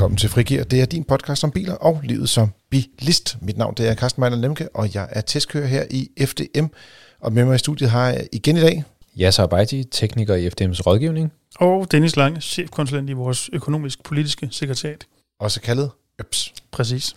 Velkommen til Frigir. Det er din podcast om biler og livet som bilist. Mit navn det er Carsten Meiner Lemke, og jeg er testkører her i FDM. Og med mig i studiet har jeg igen i dag... Yasser Abaiti, tekniker i FDM's rådgivning. Og Dennis Lange, chefkonsulent i vores økonomisk-politiske sekretariat. Også kaldet ØPS. Præcis.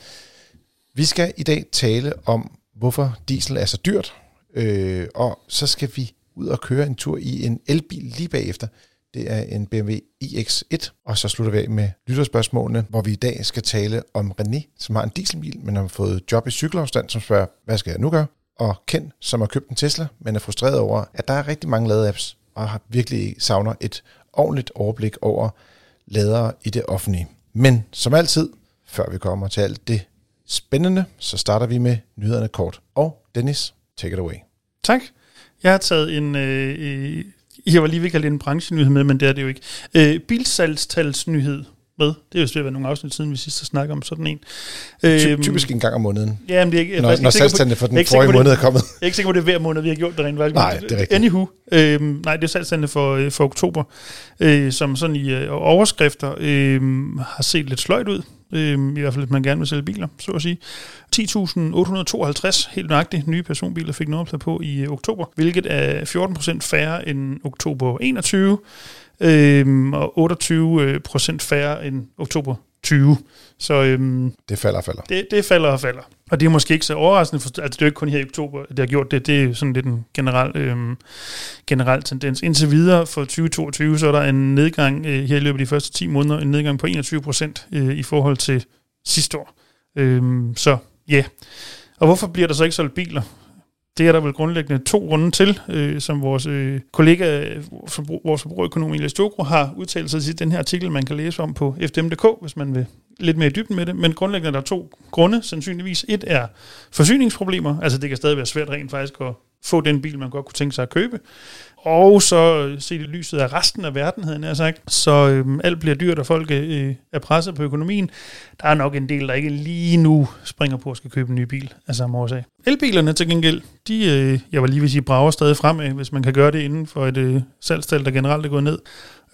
Vi skal i dag tale om, hvorfor diesel er så dyrt. Øh, og så skal vi ud og køre en tur i en elbil lige bagefter. Det er en BMW iX1, og så slutter vi af med lytterspørgsmålene, hvor vi i dag skal tale om René, som har en dieselbil, men har fået job i cykelafstand, som spørger, hvad skal jeg nu gøre? Og Ken, som har købt en Tesla, men er frustreret over, at der er rigtig mange ladeapps, og har virkelig savner et ordentligt overblik over ladere i det offentlige. Men som altid, før vi kommer til alt det spændende, så starter vi med nyhederne kort. Og Dennis, take it away. Tak. Jeg har taget en øh, jeg var lige ved at kalde det en branchenyhed med, men det er det jo ikke. Øh, bilsalgstalsnyhed med. Det er jo svært at nogle afsnit siden, vi sidst har snakket om sådan en. Øh, typisk en gang om måneden. Ja, men det er ikke... Når, når salgstallene for den forrige måned er kommet. Jeg er ikke sikker på, det er hver måned, vi har gjort det rent faktisk. Nej, det er rigtigt. Anywho. Øh, nej, det er salgstallene for, øh, for oktober, øh, som sådan i øh, overskrifter øh, har set lidt sløjt ud. Øh, I hvert fald, hvis man gerne vil sælge biler, så at sige. 10.852 helt nøjagtigt nye personbiler fik nummerplade på i øh, oktober, hvilket er 14 procent færre end oktober 21, øh, og 28 procent færre end oktober 20. Så øhm, det falder og falder. Det, det falder og falder. Og det er måske ikke så overraskende, for altså, det er jo ikke kun her i oktober, det har gjort det. Det er sådan lidt en generel, øhm, generel tendens. Indtil videre for 2022, så er der en nedgang øh, her i løbet af de første 10 måneder, en nedgang på 21 procent øh, i forhold til sidste år. Øhm, så ja. Yeah. Og hvorfor bliver der så ikke solgt biler? Det er der vel grundlæggende to grunde til, øh, som vores øh, kollega, forbrug, vores forbrugerøkonom Elias Stogro har udtalt sig i den her artikel, man kan læse om på fdm.dk, hvis man vil lidt mere i dybden med det. Men grundlæggende er der to grunde, sandsynligvis. Et er forsyningsproblemer, altså det kan stadig være svært rent faktisk at få den bil, man godt kunne tænke sig at købe. Og så øh, se det lyset af resten af verden, havde jeg sagt. Så øhm, alt bliver dyrt, og folk øh, øh, er presset på økonomien. Der er nok en del, der ikke lige nu springer på at skal købe en ny bil af samme årsag. Elbilerne til gengæld, de, øh, jeg var lige ved at sige, brager stadig fremad, hvis man kan gøre det inden for et øh, salgstal, der generelt er gået ned.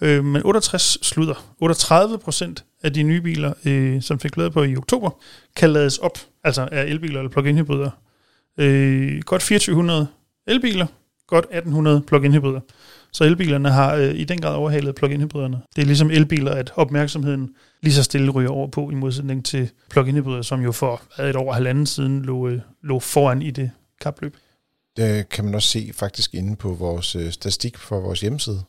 Øh, men 68 slutter. 38 procent af de nye biler, øh, som fik lavet på i oktober, kan lades op, altså er elbiler eller plug-in hybrider. Øh, godt 2400 elbiler, godt 1800 plug-in hybrider. Så elbilerne har øh, i den grad overhalet plug-in hybriderne. Det er ligesom elbiler, at opmærksomheden lige så stille ryger over på, i modsætning til plug-in hybrider, som jo for et år halvanden siden lå, øh, lå foran i det kapløb. Det kan man også se faktisk inde på vores øh, statistik for vores hjemmeside,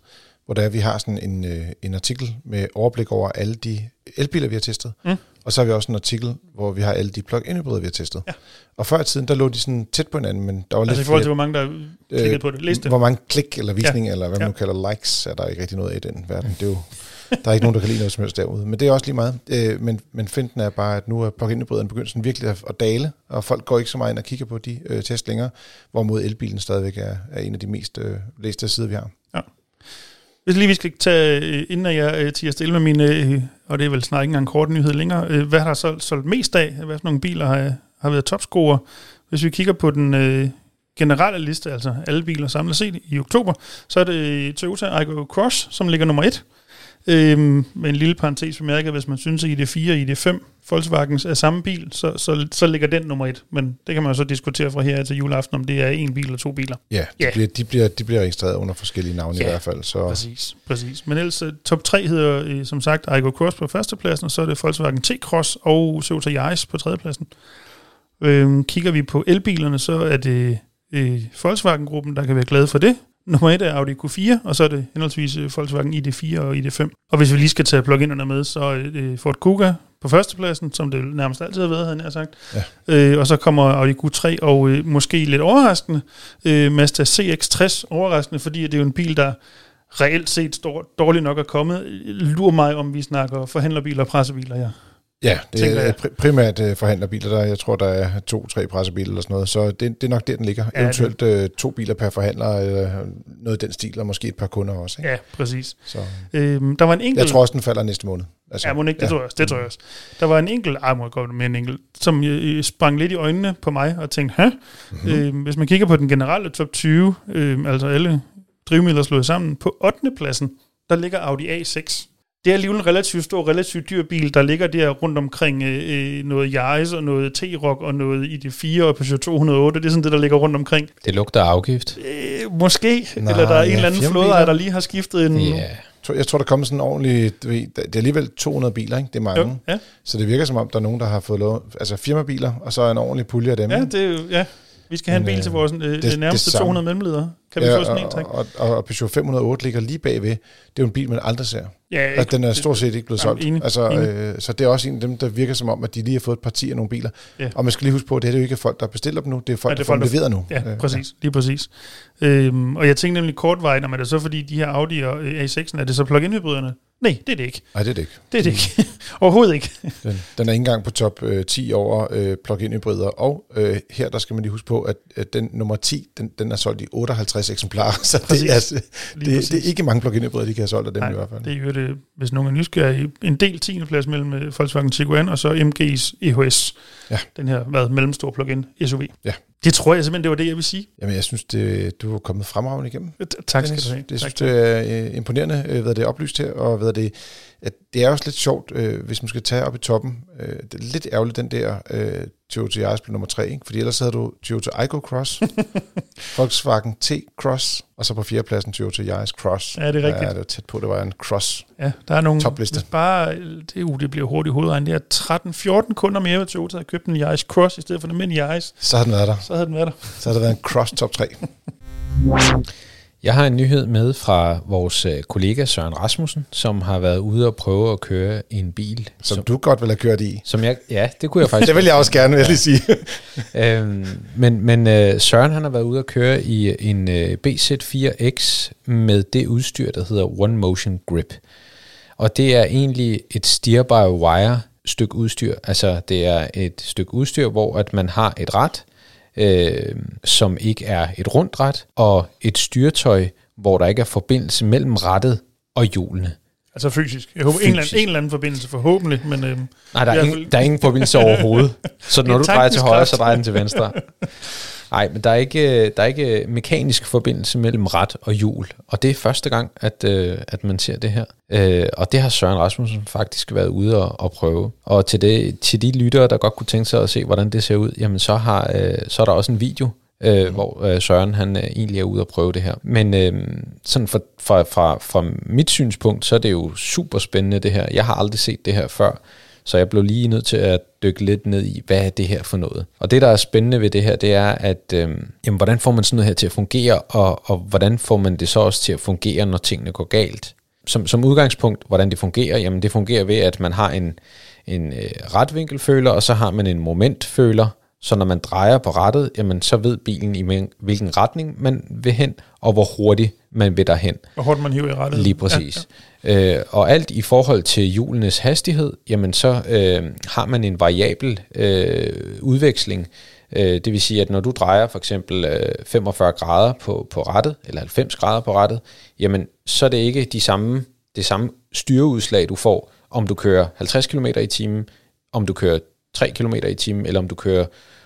hvor der er, vi har sådan en, øh, en artikel med overblik over alle de elbiler, vi har testet. Mm. Og så har vi også en artikel, hvor vi har alle de plug-in hybrider, vi har testet. Ja. Og før i tiden, der lå de sådan tæt på hinanden, men der var altså lidt i forhold til, hvor mange der klikkede på det. Læste Hvor mange klik eller visning, ja. eller hvad man ja. nu kalder likes, er der ikke rigtig noget af i den verden. Det er jo, der er ikke nogen, der kan lide noget som helst derude. Men det er også lige meget. Øh, men, men finten er bare, at nu er plug-in hybriderne begyndt sådan virkelig at, at dale, og folk går ikke så meget ind og kigger på de øh, test længere, hvorimod elbilen stadigvæk er, er en af de mest øh, læste sider, vi har. Ja. Hvis lige vi skal tage, øh, inden jeg øh, tiger stille med mine, øh, og det er vel snart ikke engang kort nyhed længere, hvad har der så solgt mest af? Hvad for nogle biler har, har været topscorer? Hvis vi kigger på den øh, generelle liste, altså alle biler samlet set i oktober, så er det Toyota Aygo Cross, som ligger nummer et. Øhm, med en lille parentes bemærket, hvis man synes, at ID4 og ID5 Volkswagen er samme bil, så, så, så ligger den nummer et. Men det kan man jo så diskutere fra her til juleaften, om det er en bil eller to biler. Ja, de, yeah. bliver, de, bliver, de bliver registreret under forskellige navne yeah. i hvert fald. Så. Præcis, præcis. Men ellers øh, top 3 hedder øh, som sagt Aygo Cross på førstepladsen, og så er det Volkswagen T-Cross og Toyota Yaris på tredjepladsen. Øhm, kigger vi på elbilerne, så er det øh, Volkswagen-gruppen, der kan være glade for det. Nummer 1 er Audi Q4, og så er det henholdsvis øh, Volkswagen ID4 og ID5. Og hvis vi lige skal tage plug-inerne med, så er det Ford Kuga på førstepladsen, som det nærmest altid har været, havde jeg sagt. Ja. Øh, og så kommer Audi Q3, og øh, måske lidt overraskende, øh, Mazda CX-60, overraskende, fordi det er jo en bil, der reelt set står dårligt nok er kommet. Lur mig, om vi snakker forhandlerbiler og pressebiler, ja. Ja, det er primært uh, forhandlerbiler. Der, jeg tror, der er to-tre pressebiler eller sådan noget. Så det, det er nok der, den ligger. Ja, Eventuelt det. Uh, to biler per forhandler, eller noget af den stil, og måske et par kunder også. Ikke? Ja, præcis. Så. Øhm, der var en enkelt... Jeg tror også, den falder næste måned. Altså, ja, må ikke, det, ja. tror jeg, det tror jeg også. Der var en enkelt, ej, må jeg godt med en enkelt, som uh, sprang lidt i øjnene på mig, og tænkte, hæ? Mm-hmm. Øh, hvis man kigger på den generelle top 20, øh, altså alle drivmidler slået sammen, på 8. pladsen, der ligger Audi A6. Det er alligevel en relativt stor, relativt dyr bil, der ligger der rundt omkring øh, øh noget Yaris og noget T-Rock og noget ID4 og Peugeot 208. Det er sådan det, der ligger rundt omkring. Det lugter af afgift. Øh, måske. Nej, eller der er en ja, eller anden flådeejer, der lige har skiftet en... Tror- Jeg tror, der kommer sådan en ordentlig... du ved, Det er alligevel 200 biler, ikke? Det er mange. Jo, ja, Så det virker som om, der er nogen, der har fået lov... Altså firmabiler, og så en ordentlig pulje af dem. ja, det er jo, ja. Vi skal have en bil øh, til vores øh, det- nærmeste det samme. 200 mellemledere. Kan vi få sådan en, tak? og, og, og Peugeot 508 ligger lige bagved. Det er jo en bil, man aldrig ser. Ja, Altså, den er stort set ikke blevet solgt. enig, altså, enig. øh, så det er også en af dem, der virker som om, at de lige har fået et parti af nogle biler. Ja. Og man skal lige huske på, at det er jo ikke folk, der bestiller dem nu. Det er folk, Ja, det er der får dem folk, leveret nu. Ja, Øh, præcis. Lige præcis. Øhm, og jeg tænkte nemlig kortvejt, om er det så fordi de her Audi og øh, A6'erne, er det så plug-in hybriderne? Nej, det er det ikke. Nej, det er det ikke. Det er det ikke. Overhovedet ikke. Den, den er ikke engang på top øh, 10 over øh, plug-in hybrider. Og øh, her, der skal man lige huske på, at, at den nummer 10, den, den er solgt i 58 eksemplarer. Så Præcis. det er, det, præcis. det er ikke mange plug-in hybrider, de kan have solgt af dem Nej, i hvert fald. Det er jo det, hvis nogen er nysgerrige, en del 10. plads mellem øh, Volkswagen Tiguan og så MG's EHS. Ja. Den her hvad, mellemstore plug-in SUV. Ja. Det tror jeg simpelthen, det var det, jeg vil sige. Jamen, jeg synes, det, du er kommet fremragende igennem. Tak skal Dennis. du have. Det tak synes det er øh, imponerende, øh, hvad det er oplyst her, og hvad det, at det er også lidt sjovt, øh, hvis man skal tage op i toppen. Øh, det er lidt ærgerligt, den der øh, Toyota Yaris blev nummer 3, ikke? fordi ellers havde du Toyota Aygo Cross, Volkswagen T-Cross, og så på fjerdepladsen Toyota Yaris Cross. Ja, det er rigtigt. Ja, det var tæt på, det var en Cross. Ja, der er nogle... Topliste. Bare, det, uh, det bliver hurtigt hovedregn. Det er 13-14 kunder mere, ved Toyota havde købt en Yaris Cross i stedet for den almindelige Yaris. Så har den været der. Så havde den været der. Så har det været en Cross top 3. Jeg har en nyhed med fra vores øh, kollega Søren Rasmussen, som har været ude og prøve at køre en bil. Som som, du godt vil have kørt i. som jeg, ja, det kunne jeg faktisk. Det vil jeg også gerne, vil jeg lige sige. øhm, men men øh, Søren han har været ude at køre i en øh, BZ4X med det udstyr, der hedder One Motion Grip. Og det er egentlig et steer-by-wire stykke udstyr. Altså det er et stykke udstyr, hvor at man har et ret, øh, som ikke er et rundt ret, og et styretøj, hvor der ikke er forbindelse mellem rattet og hjulene. Altså fysisk. Jeg håber, en eller, anden, Fysisk. en eller anden forbindelse forhåbentlig, men øhm, Nej, der er, ingen, fald- der er ingen forbindelse overhovedet. Så når du er drejer til højre, så drejer den til venstre. Nej, men der er, ikke, der er ikke mekanisk forbindelse mellem ret og hjul. Og det er første gang, at, øh, at man ser det her. Øh, og det har Søren Rasmussen faktisk været ude og, og prøve. Og til, det, til de lyttere, der godt kunne tænke sig at se, hvordan det ser ud, jamen så, har, øh, så er der også en video, øh, mm. hvor øh, Søren han øh, egentlig er ude og prøve det her. Men øh, sådan fra, fra, fra, fra mit synspunkt, så er det jo super spændende det her. Jeg har aldrig set det her før. Så jeg blev lige nødt til at dykke lidt ned i, hvad er det her for noget? Og det, der er spændende ved det her, det er, at øh, jamen, hvordan får man sådan noget her til at fungere, og, og hvordan får man det så også til at fungere, når tingene går galt? Som, som udgangspunkt, hvordan det fungerer, jamen det fungerer ved, at man har en, en øh, retvinkelføler, og så har man en momentføler, så når man drejer på rattet, jamen så ved bilen i hvilken retning man vil hen, og hvor hurtigt man vil derhen. hvor hårdt man hiver i rettet. Lige præcis. Ja, ja. Øh, og alt i forhold til hjulenes hastighed, jamen så øh, har man en variabel øh, udveksling. Øh, det vil sige, at når du drejer for eksempel øh, 45 grader på, på rattet, eller 90 grader på rattet, jamen så er det ikke de samme, det samme styreudslag, du får, om du kører 50 km i timen, om du kører 3 km i timen, eller om du kører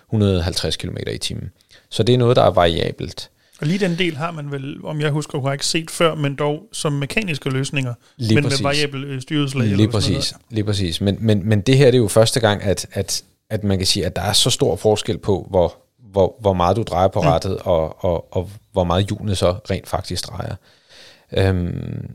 150 km i timen. Så det er noget, der er variabelt. Og lige den del har man vel, om jeg husker korrekt, set før, men dog som mekaniske løsninger, Lige men præcis. med variabel øh, styreudslag. eller Lige præcis, lige præcis. Men, men, men det her det er jo første gang, at, at, at man kan sige, at der er så stor forskel på, hvor, hvor, hvor meget du drejer på rattet, og, og, og hvor meget hjulene så rent faktisk drejer. Øhm,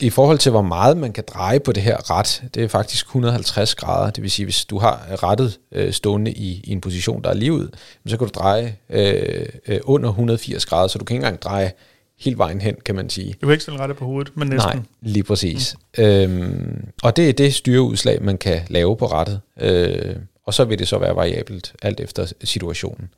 I forhold til, hvor meget man kan dreje på det her ret, det er faktisk 150 grader. Det vil sige, hvis du har rettet øh, stående i, i en position, der er lige ud, så kan du dreje øh, øh, under 180 grader, så du kan ikke engang dreje hele vejen hen, kan man sige. Du kan ikke stille rettet på hovedet, men næsten. Nej, lige præcis. Mm. Øhm, og det er det styreudslag, man kan lave på rettet. Øh, og så vil det så være variabelt, alt efter situationen.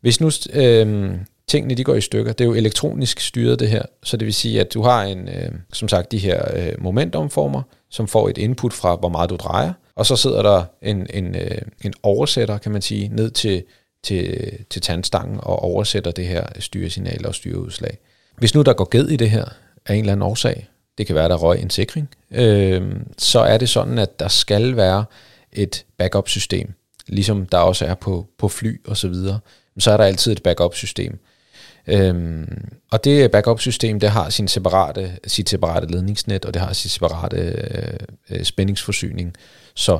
Hvis nu øh, tingene de går i stykker, det er jo elektronisk styret det her, så det vil sige, at du har en, øh, som sagt de her øh, momentumformer, som får et input fra, hvor meget du drejer, og så sidder der en, en, øh, en oversætter, kan man sige, ned til, til, til tandstangen og oversætter det her styresignal og styreudslag. Hvis nu der går ged i det her af en eller anden årsag, det kan være, der røg en sikring, øh, så er det sådan, at der skal være et backup-system, ligesom der også er på, på fly og så videre. Så er der altid et backup-system. Øhm, og det backup-system, det har sin separate, sit separate ledningsnet, og det har sit separate øh, øh, spændingsforsyning. Så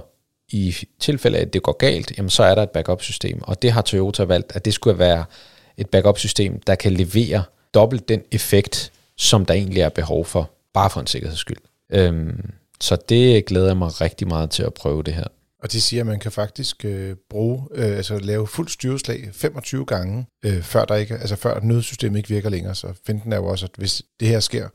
i tilfælde af, at det går galt, jamen så er der et backup-system, og det har Toyota valgt, at det skulle være et backup-system, der kan levere dobbelt den effekt, som der egentlig er behov for, bare for en sikkerheds skyld. Øhm, så det glæder jeg mig rigtig meget til at prøve det her. Og de siger, at man kan faktisk øh, bruge, øh, altså lave fuldt styreslag 25 gange, øh, før, der ikke, altså før nødsystemet ikke virker længere. Så finden er jo også, at hvis det her sker,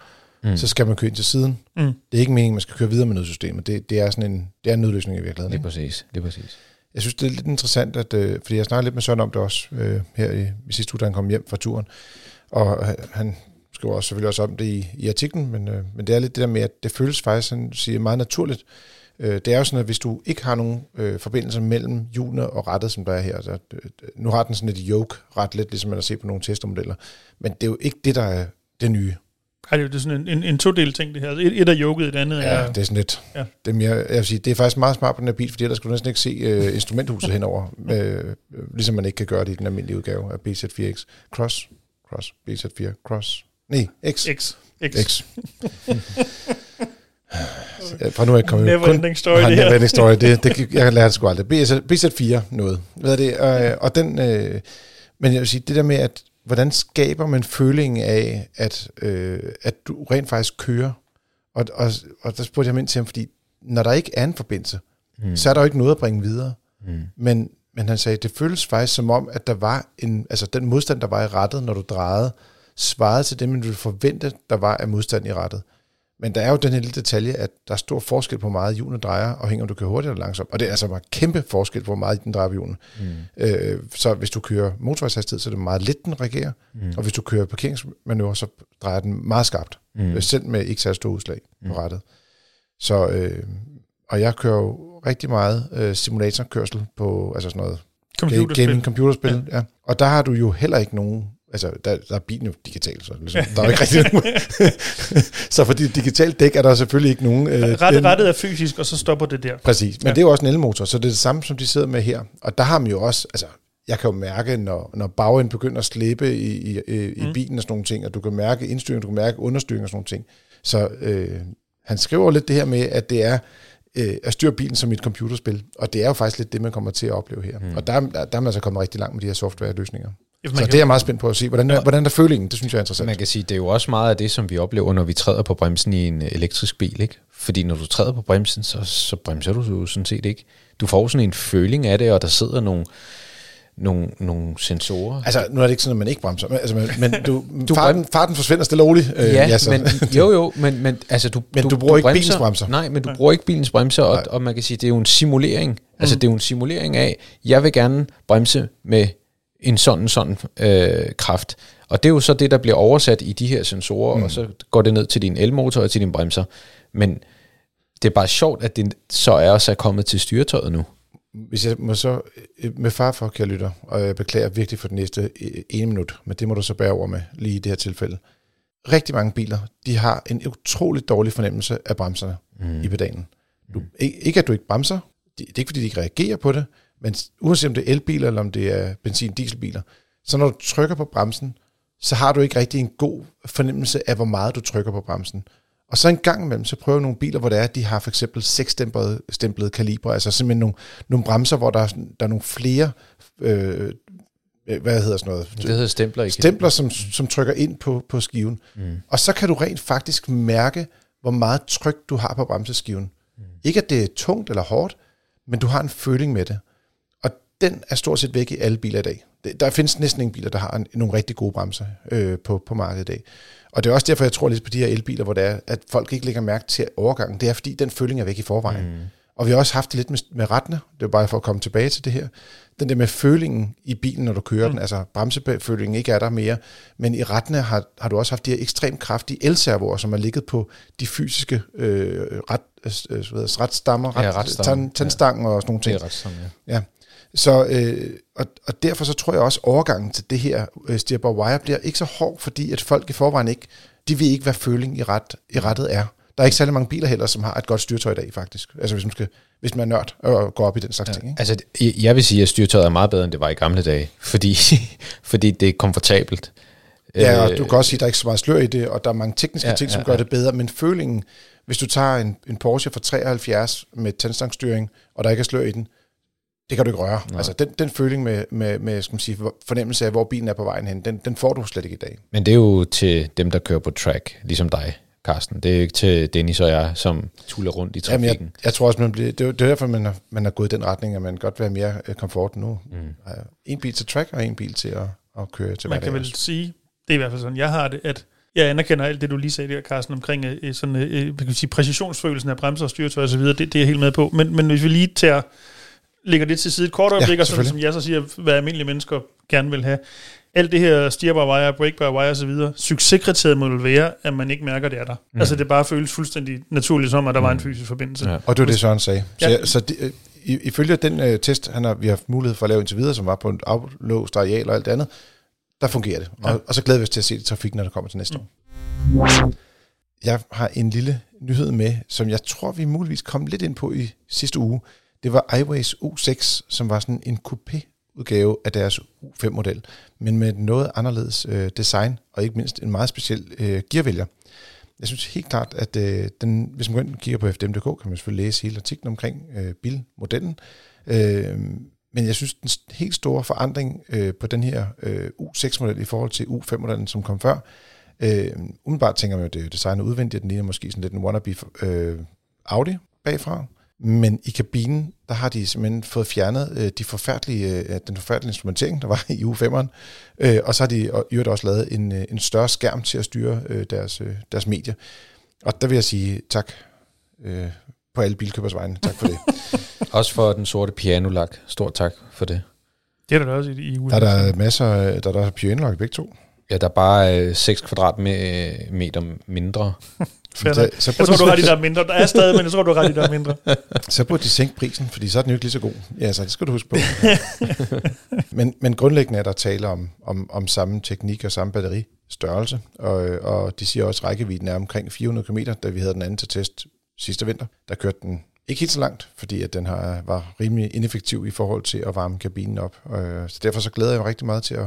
mm. så skal man køre ind til siden. Mm. Det er ikke meningen, at man skal køre videre med nødsystemet. Det, det er sådan en, det er en nødløsning i virkeligheden. Det er præcis. Det er præcis. Jeg synes, det er lidt interessant, at, øh, fordi jeg snakkede lidt med Søren om det også øh, her i, i sidste uge, da han kom hjem fra turen. Og øh, han skriver også, selvfølgelig også om det i, i artiklen, men, øh, men det er lidt det der med, at det føles faktisk, han siger, meget naturligt, Øh, det er jo sådan, at hvis du ikke har nogen øh, forbindelse mellem hjulene og rettet, som der er her, så, øh, nu har den sådan et yoke ret lidt, ligesom man har set på nogle testermodeller, men det er jo ikke det, der er det nye. Ej, det er sådan en, en, en to-del ting, det her. Et, et er yoket, det andet ja, er... det er sådan lidt... Ja. Det, er mere, jeg vil sige, det er faktisk meget smart på den her bil, fordi ellers skulle du næsten ikke se øh, instrumenthuset henover, øh, ligesom man ikke kan gøre det i den almindelige udgave af BZ4X. Cross, Cross, BZ4, Cross. Nej, X. X. X. X. Fra nu er jeg kommet Never kun, ending story, det her. Never story, det, det, jeg kan lære det sgu aldrig. BZ, BZ4 noget. Hvad er det? Og, og den, øh, men jeg vil sige, det der med, at hvordan skaber man følingen af, at, øh, at du rent faktisk kører? Og, og, og der spurgte jeg ind til ham, fordi når der ikke er en forbindelse, mm. så er der jo ikke noget at bringe videre. Mm. Men, men han sagde, det føles faktisk som om, at der var en, altså den modstand, der var i rettet, når du drejede, svarede til det, man ville forvente, der var af modstand i rettet. Men der er jo den her lille detalje, at der er stor forskel på, hvor meget hjulene drejer, afhængig om du kører hurtigt eller langsomt. Og det er altså en kæmpe forskel på, hvor meget den drejer på hjulene. Mm. Øh, så hvis du kører motorvejshastighed, så er det meget lidt, den reagerer. Mm. Og hvis du kører parkeringsmanøvre, så drejer den meget skarpt. Mm. Selv med ikke særlig store udslag mm. på rettet. Så, øh, og jeg kører jo rigtig meget øh, simulatorkørsel på altså sådan noget computerspil. gaming, computerspil. Ja. ja. Og der har du jo heller ikke nogen Altså, der, der er bilen jo digital, så ligesom, der er jo ikke rigtig nogen. så fordi digitalt dæk er der selvfølgelig ikke nogen... Øh, rettet, rettet er fysisk, og så stopper det der. Præcis, men ja. det er jo også en elmotor, så det er det samme, som de sidder med her. Og der har man jo også, altså, jeg kan jo mærke, når, når bagenden begynder at slippe i, i, i mm. bilen og sådan nogle ting, og du kan mærke indstyring, du kan mærke understyring og sådan nogle ting. Så øh, han skriver lidt det her med, at det er øh, at styre bilen som et computerspil, og det er jo faktisk lidt det, man kommer til at opleve her. Mm. Og der, der, der er man altså kommet rigtig langt med de her software-løsninger. Så det er jeg meget spændt på at se. Hvordan, er, hvordan er følingen? Det synes jeg er interessant. Man kan sige, det er jo også meget af det, som vi oplever, når vi træder på bremsen i en elektrisk bil. Ikke? Fordi når du træder på bremsen, så, så bremser du jo sådan set ikke. Du får sådan en føling af det, og der sidder nogle, nogle, nogle sensorer. Altså, nu er det ikke sådan, at man ikke bremser, men, altså, men, men du, du farten, farten forsvinder stille og roligt. Øh, ja, ja men, jo jo, men, men, altså, du, men du, du bruger du ikke bremser, bilens bremser. Nej, men du bruger ikke bilens bremser, og, og man kan sige, det er jo en simulering. Altså, mm. Det er jo en simulering af, jeg vil gerne bremse med en sådan sådan øh, kraft. Og det er jo så det, der bliver oversat i de her sensorer, mm. og så går det ned til din elmotor og til din bremser. Men det er bare sjovt, at det så er også er kommet til styretøjet nu. Hvis jeg må så, øh, med far for, kære lytter, og jeg beklager virkelig for den næste øh, ene minut, men det må du så bære over med lige i det her tilfælde. Rigtig mange biler, de har en utrolig dårlig fornemmelse af bremserne mm. i pedalen. Du, ikke at du ikke bremser, det er ikke fordi, de ikke reagerer på det, men uanset om det er elbiler, eller om det er benzin-dieselbiler, så når du trykker på bremsen, så har du ikke rigtig en god fornemmelse af, hvor meget du trykker på bremsen. Og så en gang imellem, så prøver nogle biler, hvor det er, at de har for eksempel seks stemplede, stemplede kalibre, altså simpelthen nogle, nogle bremser, hvor der er, der er nogle flere, øh, hvad hedder sådan noget? Det hedder stempler. Ikke? Stempler, som, som trykker ind på, på skiven. Mm. Og så kan du rent faktisk mærke, hvor meget tryk du har på bremseskiven. Mm. Ikke at det er tungt eller hårdt, men du har en føling med det den er stort set væk i alle biler i dag. Der findes næsten ingen biler, der har en, nogle rigtig gode bremser øh, på, på markedet i dag. Og det er også derfor, jeg tror lidt på de her elbiler, hvor det er, at folk ikke lægger mærke til overgangen. Det er fordi, den føling er væk i forvejen. Mm. Og vi har også haft det lidt med, med rettene. Det er bare for at komme tilbage til det her. Den der med følingen i bilen, når du kører mm. den, altså bremsefølingen ikke er der mere. Men i rettene har, har du også haft de her ekstremt kraftige elservoer, som er ligget på de fysiske øh, ret, øh, retstammer, ret, ja, tand, tandstangen ja. og sådan nogle ting. Det er ja. ja. Så, øh, og, og derfor så tror jeg også, at overgangen til det her øh, steer wire bliver ikke så hård, fordi at folk i forvejen ikke, de ved ikke, hvad føling i, ret, i rettet er. Der er ikke særlig mange biler heller, som har et godt styretøj i dag, faktisk. Altså hvis man, skal, hvis man er nørd og går op i den slags ja, ting. Ikke? Altså, jeg vil sige, at styretøjet er meget bedre, end det var i gamle dage, fordi, fordi det er komfortabelt. Ja, og Øh, du kan også sige, at der er ikke så meget slør i det, og der er mange tekniske Ja, ting, som ja, gør ja. det bedre, men følingen, hvis du tager en, en Porsche fra 73 med tændstangstyring, og der ikke er slør i den, det kan du ikke røre. Nej. Altså, den, den føling med, med, med skal man sige, fornemmelse af, hvor bilen er på vejen hen, den, den får du slet ikke i dag. Men det er jo til dem, der kører på track, ligesom dig, Carsten. Det er jo ikke til Dennis og jeg, som tuller rundt i Jamen, trafikken. jeg, jeg tror også, man bliver, det, er, det er derfor, man har, man har gået i den retning, at man godt vil have mere øh, komfort nu. Mm. En bil til track, og en bil til at, at køre til Man kan vel sige, det er i hvert fald sådan, jeg har det, at jeg anerkender alt det, du lige sagde der, Carsten, omkring øh, sådan, øh, kan sige, præcisionsfølelsen af bremser og styretøj og så videre, det, det er jeg helt med på. Men, men hvis vi lige tager, lægger det til side et kort øjeblik, Ja, og sådan, som jeg så siger, hvad almindelige mennesker gerne vil have, alt det her steerbare wire, breakbare wire og så videre, succeskriteriet må være, at man ikke mærker, det er der. Mm. Altså det bare føles fuldstændig naturligt som, at der mm. var en fysisk forbindelse. Ja. Og det var det, Søren sagde. Så, Ja. ja. så det, øh, ifølge den øh, test, han har, vi har haft mulighed for at lave indtil videre, som var på en aflåst areal og alt det andet, der fungerer det. Og, og så glæder vi os til at se det i trafik, når det kommer til næste mm. år. Jeg har en lille nyhed med, som jeg tror, vi muligvis kom lidt ind på i sidste uge. Det var iWays U6, som var sådan en coupé-udgave af deres U5-model, men med et noget anderledes øh, design, og ikke mindst en meget speciel øh, gearvælger. Jeg synes helt klart, at øh, den, hvis man går ind og kigger på FDM.dk, kan man selvfølgelig læse hele artiklen omkring øh, bilmodellen. Øh, men jeg synes, den helt store forandring øh, på den her øh, U6-model i forhold til U5-modellen, som kom før, øh, umiddelbart tænker man jo, det er designet udvendigt, den ligner måske sådan lidt en wannabe øh, Audi bagfra. Men i kabinen, der har de simpelthen fået fjernet øh, de forfærdelige, øh, den forfærdelige instrumentering, der var i U5'eren. Øh, og så har de i øvrigt også lavet en, øh, en større skærm til at styre øh, deres, øh, deres medier. Og der vil jeg sige tak øh, på alle bilkøbers vegne. Tak for det. Også for den sorte pianolak. Stort tak for det. Det er der da også i, i der USA. er der masser, af- der er der pianolog i begge to. Ja, der er bare øh, 6 kvadratmeter mindre. Fair Så, så, Jeg tror, du har ret i, der er mindre. Der er stadig, men jeg tror, du har ret i, der er mindre. så burde de sænke prisen, fordi så er den jo ikke lige så god. Ja, så det skal du huske på. men, men grundlæggende er der tale om, om, om samme teknik og samme batteristørrelse, og, og de siger også, at rækkevidden er omkring 400 km, da vi havde den anden til test sidste vinter. Der kørte den ikke helt så langt, fordi at den har, var rimelig ineffektiv i forhold til at varme kabinen op. Øh, Så derfor så glæder jeg mig rigtig meget til at,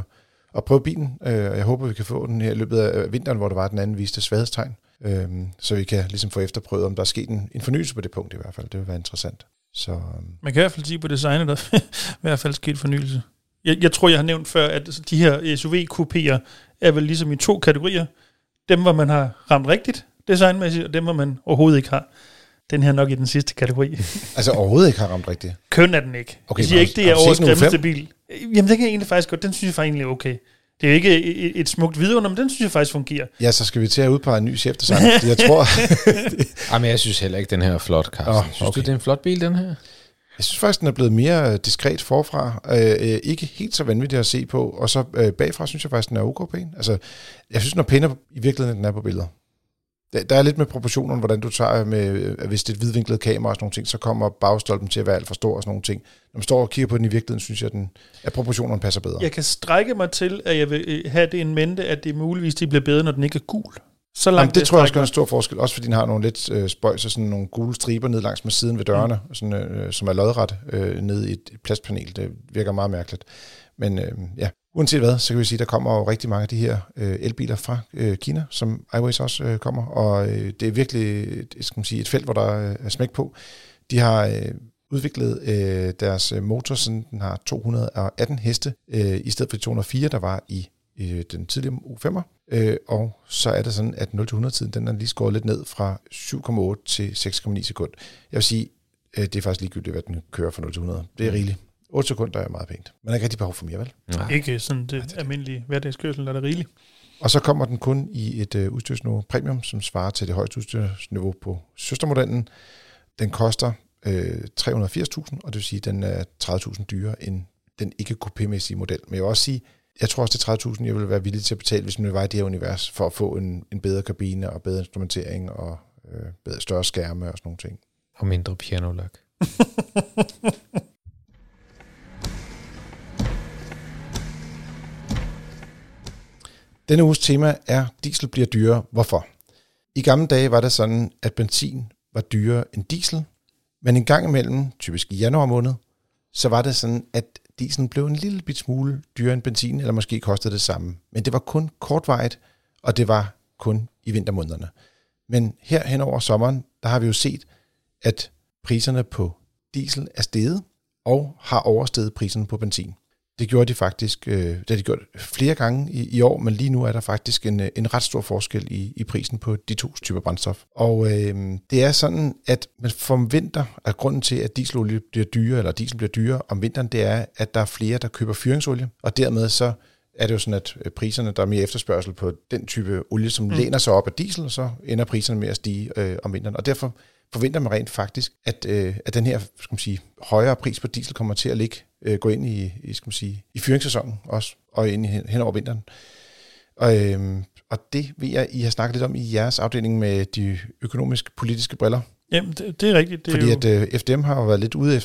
at prøve bilen, øh, og jeg håber, vi kan få den her i løbet af vinteren, hvor der var den anden viste svaghedstegn, øh, så vi kan ligesom få efterprøvet, om der er sket en, en fornyelse på det punkt i hvert fald. Det vil være interessant. Så øhm. Man kan i hvert fald sige på designet, der er i hvert fald sket fornyelse. Jeg, jeg tror, jeg har nævnt før, at de her SUV-kopier er vel ligesom i to kategorier. Dem, hvor man har ramt rigtigt designmæssigt, og dem, hvor man overhovedet ikke har. Den her er nok i den sidste kategori. altså overhovedet ikke har ramt rigtigt. Køn er den ikke. Okay, jeg siger ikke, det er årets den grimmeste U5? bil. Jamen, den kan jeg egentlig faktisk godt. Den synes jeg faktisk egentlig er okay. Det er jo ikke et, et smukt vidunder, men den synes jeg faktisk fungerer. Ja, så skal vi til at udpege en ny chefdesigner, fordi jeg tror, Ej, men jeg synes heller ikke, den her er flot, Carsten. Oh, Synes okay. du, det er en flot bil, den her? jeg synes faktisk, den er blevet mere øh, diskret forfra. Øh, øh, ikke helt så vanvittig at se på, og så øh, bagfra synes jeg faktisk, den er ok pæn. Altså, jeg synes, den er pænere i virkeligheden, end den er på billeder. Der, der er lidt med proportionerne, hvordan du tager med, øh, hvis det er et hvidvinklet kamera og sådan nogle ting, så kommer bagstolpen til at være alt for stor og sådan nogle ting. Når man står og kigger på den i virkeligheden, synes jeg, den, at proportionerne passer bedre. Jeg kan strække mig til, at jeg vil øh, have det en mente, at det muligvis de bliver bedre, når den ikke er gul. Så langt Jamen, det vil tror jeg også gør en stor forskel, også fordi den har nogle lidt øh, spøjs og sådan nogle gule striber ned langs med siden ved dørene, mm. sådan, øh, som er lodret øh, ned i et, et plastpanel. Det virker meget mærkeligt. Men øh, ja, uanset hvad, så kan vi sige, at der kommer jo rigtig mange af de her øh, elbiler fra øh, Kina, som iWays også øh, kommer, og øh, det er virkelig et, skal man sige, et felt, hvor der øh, er smæk på. De har øh, udviklet øh, deres øh, motor, sådan den har 218 heste, øh, i stedet for de 204, der var i øh, den tidligere U5'er. Øh, og så er det sådan, at 0-100-tiden, den er lige skåret lidt ned fra 7,8 til 6,9 sekund. Jeg vil sige, øh, det er faktisk ligegyldigt, hvad den kører fra 0-100. Det er rigeligt. 8 sekunder er meget pænt. Man har ikke rigtig behov for mere, vel? Nej. Ikke sådan det almindelige hverdagskørsel, der er det rigeligt. Og så kommer den kun i et øh, udstyrsniveau premium, som svarer til det højeste udstyrsniveau på søstermodellen. Den koster øh, 380.000, og det vil sige, at den er 30.000 dyrere end den ikke coupé-mæssige model. Men jeg vil også sige, jeg tror også, det er 30.000, jeg vil være villig til at betale, hvis man var i det her univers, for at få en, en bedre kabine og bedre instrumentering og øh, bedre større skærme og sådan nogle ting. Og mindre pianolak. Denne uges tema er, diesel bliver dyrere. Hvorfor? I gamle dage var det sådan, at benzin var dyrere end diesel, men en gang imellem, typisk i januar måned, så var det sådan, at dieselen blev en lille bit smule dyrere end benzin, eller måske kostede det samme. Men det var kun kortvarigt, og det var kun i vintermånederne. Men her hen over sommeren, der har vi jo set, at priserne på diesel er steget og har oversteget priserne på benzin. Det gjorde de faktisk, øh, det har de gjort flere gange i, i år, men lige nu er der faktisk en, en ret stor forskel i, i prisen på de to typer brændstof. Og øh, det er sådan, at man forventer, at grunden til, at dieselolie bliver dyrere, eller diesel bliver dyrere om vinteren, det er, at der er flere, der køber fyringsolie, og dermed så er det jo sådan, at øh, priserne, der er mere efterspørgsel på den type olie, som mm. læner sig op af diesel, og så ender priserne med at stige øh, om vinteren. Og derfor forventer man rent faktisk, at, øh, at den her skal man sige, højere pris på diesel kommer til at ligge, øh, gå ind i, i, skal man sige, i fyringssæsonen også, og ind i, hen over vinteren. Og, øh, og det ved jeg, I har snakket lidt om i jeres afdeling med de økonomisk-politiske briller. Jamen, det, det er rigtigt. Det fordi er jo... at øh, FDM har jo været lidt ude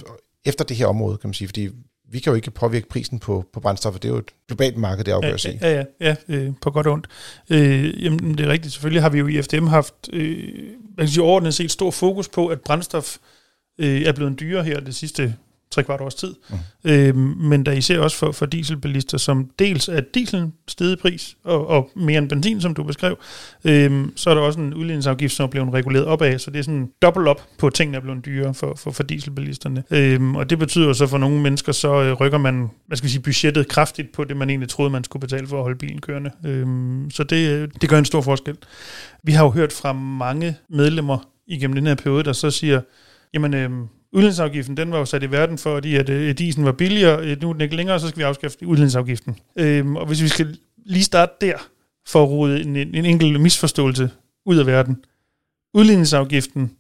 efter det her område, kan man sige, fordi vi kan jo ikke påvirke prisen på, på brændstoffer. Det er jo et globalt marked, det afgøres ja, i. Ja, ja, ja øh, på godt og ondt. Øh, jamen, det er rigtigt. Selvfølgelig har vi jo i FDM haft øh, man kan sige, overordnet set stor fokus på, at brændstof øh, er blevet dyrere her det sidste tre kvart års tid. Mm. Øh, men der især også for, for dieselbilister, som dels er dieselen steget pris, og, og mere end benzin, som du beskrev, øh, så er der også en udligningsafgift, som er blevet reguleret opad, så det er sådan dobbelt op på tingene, der er blevet dyrere for, for, for dieselbilisterne. Øh, og det betyder så for nogle mennesker, så øh, rykker man, hvad skal vi sige, budgettet kraftigt på det, man egentlig troede, man skulle betale for at holde bilen kørende. Øh, så det, øh, det gør en stor forskel. Vi har jo hørt fra mange medlemmer igennem den her periode, der så siger, jamen, øh, Udlændingsafgiften, den var jo sat i verden, fordi at øh, disen var billigere. Øh, nu er den ikke længere, så skal vi afskaffe udlændingsafgiften. Øhm, og hvis vi skal lige starte der, for at rode en, en enkelt misforståelse ud af verden. Udligningsafgiften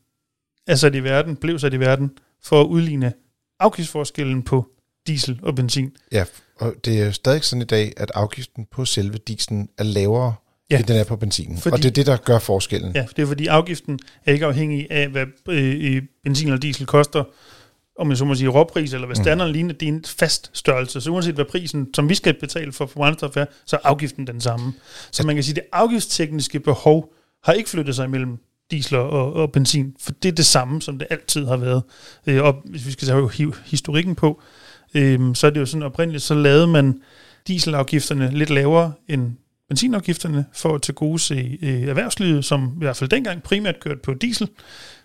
er sat i verden, blev sat i verden, for at udligne afgiftsforskellen på diesel og benzin. Ja, og det er stadig sådan i dag, at afgiften på selve dieselen er lavere ja. end den er på benzinen. Fordi, og det er det, der gør forskellen. Ja, det er fordi afgiften er ikke afhængig af, hvad øh, benzin og diesel koster, om man så må sige råpris, eller hvad standarden mm. ligner, det er en fast størrelse. Så uanset hvad prisen, som vi skal betale for, brændstof er, så er afgiften den samme. Så man kan sige, at det afgiftstekniske behov har ikke flyttet sig mellem diesel og, og benzin, for det er det samme, som det altid har været. Øh, og hvis vi skal tage historikken på, øh, så er det jo sådan oprindeligt, så lavede man dieselafgifterne lidt lavere end benzinafgifterne for at tilgodese øh, erhvervslivet, som i hvert fald dengang primært kørte på diesel,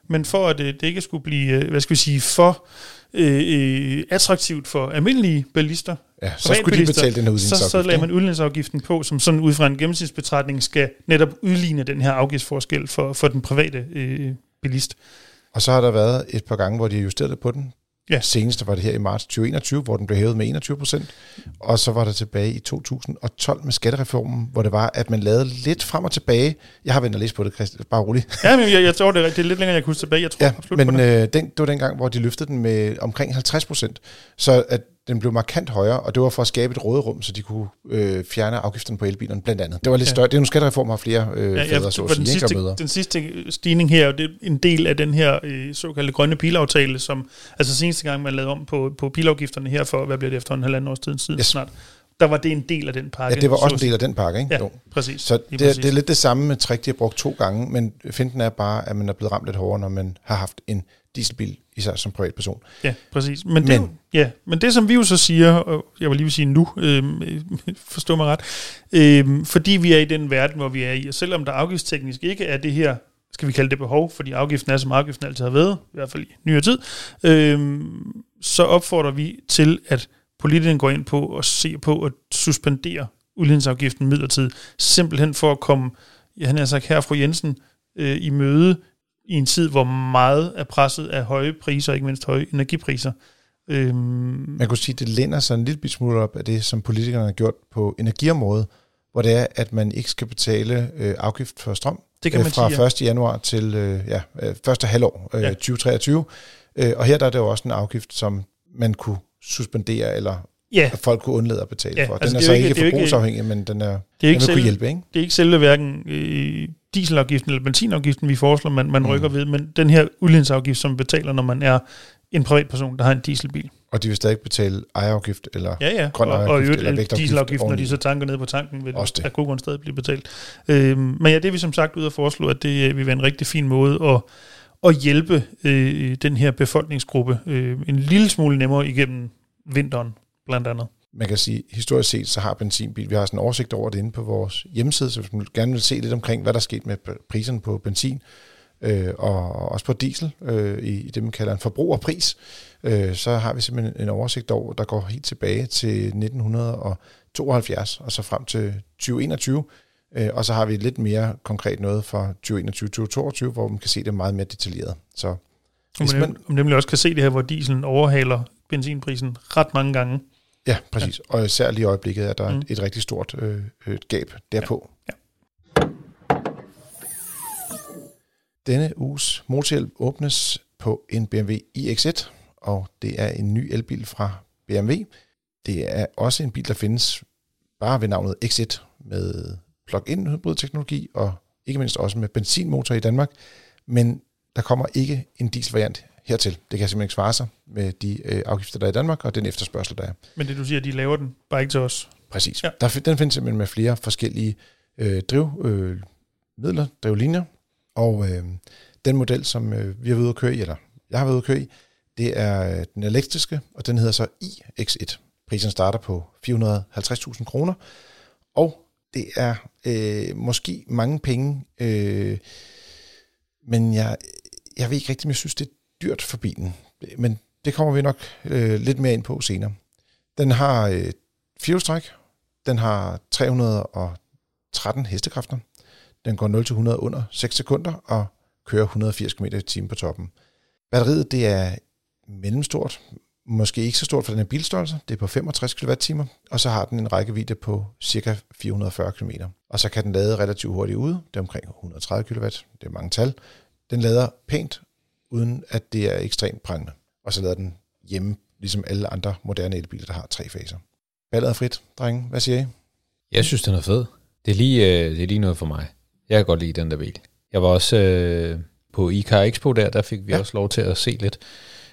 men for at øh, det ikke skulle blive, øh, hvad skal vi sige, for øh, øh attraktivt for almindelige bilister, ja, så skulle de betale den her så, så lagde man udligningsafgiften på, som sådan ud fra en gennemsnitsbetrækning skal netop udligne den her afgiftsforskel for, for den private øh, bilist. Og så har der været et par gange, hvor de har justeret på den. Ja. Senest var det her i marts 2021, hvor den blev hævet med 21 procent. Og så var det tilbage i 2012 med skattereformen, hvor det var, at man lavede lidt frem og tilbage. Jeg har vendt og læst på det, Christian. Bare roligt. Ja, men jeg, jeg tror, det er, det er lidt længere, jeg kunne huske tilbage. Jeg tror ja, absolut men det. Øh, den, det var dengang, hvor de løftede den med omkring 50 procent. Så at den blev markant højere, og det var for at skabe et råderum, så de kunne øh, fjerne afgifterne på elbilerne blandt andet. Det var lidt ja. større. Det er en skattereform, har flere øh, ja, fædre, så at den, sidste, den sidste stigning her, det er en del af den her øh, såkaldte grønne bilaftale, som altså seneste gang, man lavede om på, på bilafgifterne her for, hvad bliver det efter en halvanden års tid siden yes. snart, der var det en del af den pakke. Ja, det var også en del af den pakke, ikke? Ja, jo. præcis. Så det, præcis. det er lidt det samme med trick, de har brugt to gange, men finten er bare, at man er blevet ramt lidt hårdere, når man har haft en dieselbil, især som privatperson. Ja, præcis. Men, men, det, ja, men det, som vi jo så siger, og jeg vil lige sige nu, øh, forstå mig ret, øh, fordi vi er i den verden, hvor vi er i, og selvom der afgiftsteknisk ikke er det her, skal vi kalde det behov, fordi afgiften er, som afgiften altid har været, i hvert fald i nyere tid, øh, så opfordrer vi til, at politikerne går ind på og ser på at suspendere udligningsafgiften midlertidigt, simpelthen for at komme, ja, han har sagt her, fru Jensen, øh, i møde i en tid, hvor meget er presset af høje priser, ikke mindst høje energipriser. Øhm, Man kunne sige, at det lænder sig en lille smule op af det, som politikerne har gjort på energiområdet, hvor det er, at man ikke skal betale øh, afgift for strøm det kan øh, man fra sige, ja. 1. januar til øh, ja, øh, første halvår øh, ja. 2023. Øh, og her der er det jo også en afgift, som man kunne suspendere, eller ja. at folk kunne undlade at betale ja, for. Den altså er så ikke, ikke forbrugsafhængig, men den er, det er ikke den selv, kunne hjælpe. Ikke? Det er ikke selve hverken øh, dieselafgiften eller benzinafgiften, vi foreslår, man, man mm. rykker ved, men den her udlændingsafgift, som betaler, når man er en privatperson, der har en dieselbil. Og de vil stadig betale ejerafgift eller ja, ja. grøn ejerafgift og, og øvrigt, eller dieselafgift, når de så tanker ned på tanken, vil Også det. af god grund stadig blive betalt. Øhm, men ja, det er vi som sagt ude at foreslå, at det øh, vil være en rigtig fin måde at, at hjælpe øh, den her befolkningsgruppe øh, en lille smule nemmere igennem vinteren blandt andet. Man kan sige, historisk set, så har benzinbil, vi har sådan en oversigt over det inde på vores hjemmeside, så hvis man gerne vil se lidt omkring, hvad der er sket med priserne på benzin, øh, og også på diesel, øh, i, det, man kalder en forbrugerpris, øh, så har vi simpelthen en oversigt over, der går helt tilbage til 1972, og så frem til 2021, øh, og så har vi lidt mere konkret noget fra 2021-2022, hvor man kan se det meget mere detaljeret. Så hvis man, man nemlig også kan se det her, hvor dieselen overhaler benzinprisen ret mange gange. Ja, præcis. Ja. Og især lige i øjeblikket er der mm. et rigtig stort øh, et gab derpå. Ja. Ja. Denne uges motorhjælp åbnes på en BMW iX1, og det er en ny elbil fra BMW. Det er også en bil, der findes bare ved navnet X1 med plug-in hybridteknologi og ikke mindst også med benzinmotor i Danmark. Men der kommer ikke en dieselvariant hertil. Det kan simpelthen ikke svare sig med de øh, afgifter, der er i Danmark, og den efterspørgsel, der er. Men det du siger, de laver den bare ikke til os? Præcis. Ja. Der, den findes simpelthen med flere forskellige øh, drivmidler, øh, drivlinjer, og øh, den model, som øh, vi har været ude at køre i, eller jeg har været ude at køre i, det er øh, den elektriske, og den hedder så iX1. Prisen starter på 450.000 kroner, og det er øh, måske mange penge, øh, men jeg, jeg ved ikke rigtig, om jeg synes, det er dyrt for bilen. Men det kommer vi nok øh, lidt mere ind på senere. Den har øh, firehjulstræk, den har 313 hestekræfter, den går 0-100 under 6 sekunder og kører 180 km i timen på toppen. Batteriet det er mellemstort, måske ikke så stort for den her bilstørrelse, det er på 65 kWh, og så har den en rækkevidde på ca. 440 km. Og så kan den lade relativt hurtigt ude, det er omkring 130 kW, det er mange tal. Den lader pænt, uden at det er ekstremt prangende. Og så lader den hjemme, ligesom alle andre moderne elbiler, der har tre faser. Ballet er frit, drenge. Hvad siger I? Jeg synes, den er fed. Det er lige, øh, det er lige noget for mig. Jeg kan godt lide den der bil. Jeg var også øh, på ICAR Expo der, der fik vi ja. også lov til at se lidt.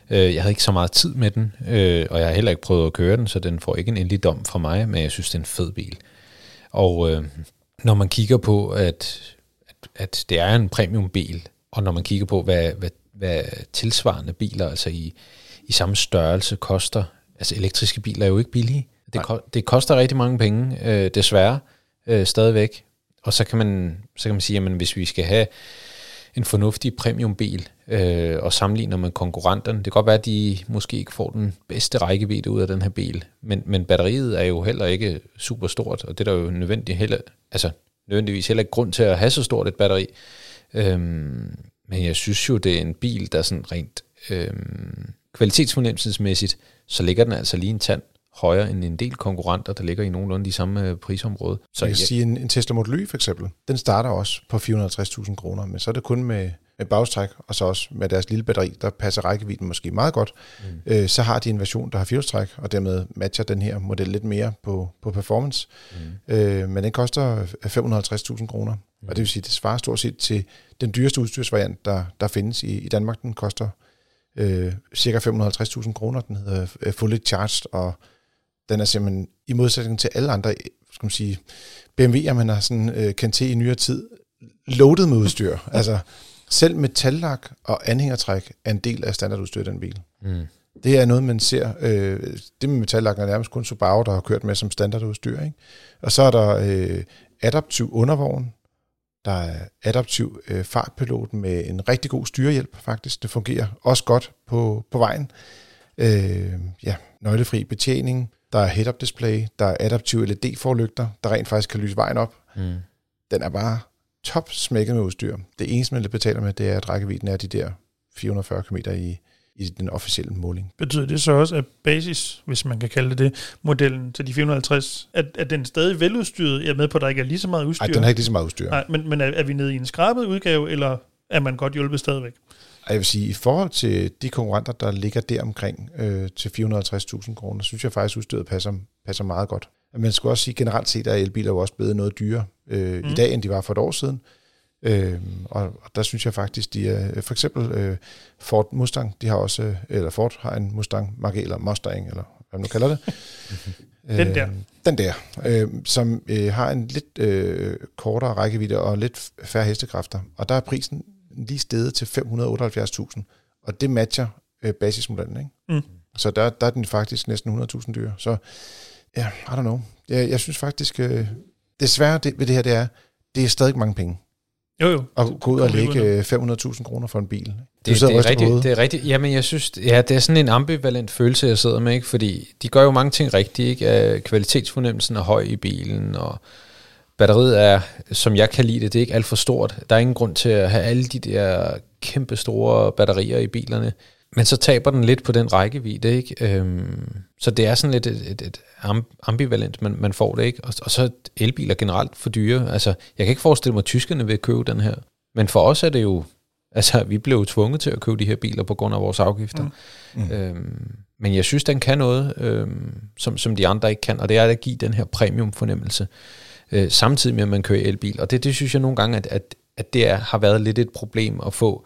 Øh, jeg havde ikke så meget tid med den, øh, og jeg har heller ikke prøvet at køre den, så den får ikke en endelig dom fra mig, men jeg synes, det er en fed bil. Og øh, når man kigger på, at, at, at det er en premiumbil, og når man kigger på, hvad, hvad, hvad tilsvarende biler, altså i, i samme størrelse, koster, altså elektriske biler er jo ikke billige. Det, ko- det koster rigtig mange penge, øh, desværre, øh, stadigvæk. Og så kan man, så kan man sige, at hvis vi skal have en fornuftig premiumbil, øh, og sammenligner med konkurrenterne. Det kan godt være, at de måske ikke får den bedste rækkevidde ud af den her bil, men, men batteriet er jo heller ikke super stort, og det er der jo nødvendigt heller, altså nødvendigvis heller ikke grund til at have så stort et batteri. Øhm, men jeg synes jo, det er en bil, der sådan rent øhm, kvalitetsfornemmelsesmæssigt, så ligger den altså lige en tand højere end en del konkurrenter, der ligger i nogenlunde de samme øh, prisområde. Så jeg kan sige, en, en Tesla Model Y for eksempel, den starter også på 450.000 kroner, men så er det kun med, med bagstræk, og så også med deres lille batteri, der passer rækkevidden måske meget godt. Mm. Øh, så har de en version, der har firehjulstræk, og dermed matcher den her model lidt mere på, på performance. Mm. Øh, men den koster 550.000 kroner, mm. og det vil sige, det svarer stort set til den dyreste udstyrsvariant, der, der findes i, i Danmark. Den koster øh, cirka 550.000 kroner. Den hedder øh, Fully Charged, og den er simpelthen, i modsætning til alle andre, skal man sige, BMW'er, man har sådan øh, kendt til i nyere tid, loaded med udstyr. altså, selv metallak og anhængertræk er en del af standardudstyr i den bil. Mm. Det er noget, man ser. Øh, det med metallak er nærmest kun Subaru, der har kørt med som standardudstyr. Ikke? Og så er der øh, adaptiv undervogn. Der er adaptiv øh, fartpilot med en rigtig god styrehjælp, faktisk. Det fungerer også godt på, på vejen. Øh, ja, nøglefri betjening. Der er head-up display, der er adaptive LED-forlygter, der rent faktisk kan lyse vejen op. Mm. Den er bare top smækket med udstyr. Det eneste, man betaler med, det er, at rækkevidden er de der 440 km i, i den officielle måling. Betyder det så også, at basis, hvis man kan kalde det det, modellen til de 450, at, at den stadig veludstyret? Jeg er med på, at der ikke er lige så meget udstyr. Nej, den har ikke lige så meget udstyr. Nej, men, men er, er vi nede i en skrabet udgave, eller er man godt hjulpet stadigvæk? Jeg vil sige, i forhold til de konkurrenter, der ligger der omkring øh, til 450.000 kroner, synes jeg faktisk, at udstyret passer, passer meget godt. Men man skal også sige, generelt set er elbiler jo også blevet noget dyrere øh, mm. i dag, end de var for et år siden. Øh, og, og der synes jeg faktisk, de er, for eksempel øh, Ford Mustang, de har også, eller Ford har en Mustang Mach eller Mustang, eller hvad man nu kalder det. den der. Øh, den der, øh, som øh, har en lidt øh, kortere rækkevidde og lidt færre hestekræfter. Og der er prisen lige steget til 578.000, og det matcher øh, basismodellen. Ikke? Mm. Så der, der er den faktisk næsten 100.000 dyr. Så ja, I don't know. Jeg, jeg synes faktisk, øh, det svære det, ved det her, det er, det er stadig mange penge. Jo, jo. At gå ud og lægge øh, 500.000 kroner for en bil. Det, det, og er rigtigt, det er rigtigt. Jamen, jeg synes, ja, det er sådan en ambivalent følelse, jeg sidder med, ikke? fordi de gør jo mange ting rigtigt. Ikke? Øh, Kvalitetsfornemmelsen er høj i bilen, og batteriet er, som jeg kan lide det, det er ikke alt for stort. Der er ingen grund til at have alle de der kæmpe store batterier i bilerne. Men så taber den lidt på den rækkevidde, ikke? Øhm, så det er sådan lidt et, et, et am- ambivalent, man, man får det, ikke? Og, og så er elbiler generelt for dyre. Altså, jeg kan ikke forestille mig, at tyskerne vil købe den her. Men for os er det jo, altså, vi blev jo tvunget til at købe de her biler på grund af vores afgifter. Mm. Mm. Øhm, men jeg synes, den kan noget, øhm, som, som de andre ikke kan, og det er at give den her premium-fornemmelse, øh, samtidig med, at man kører elbil. Og det, det synes jeg nogle gange, at, at, at det er, har været lidt et problem at få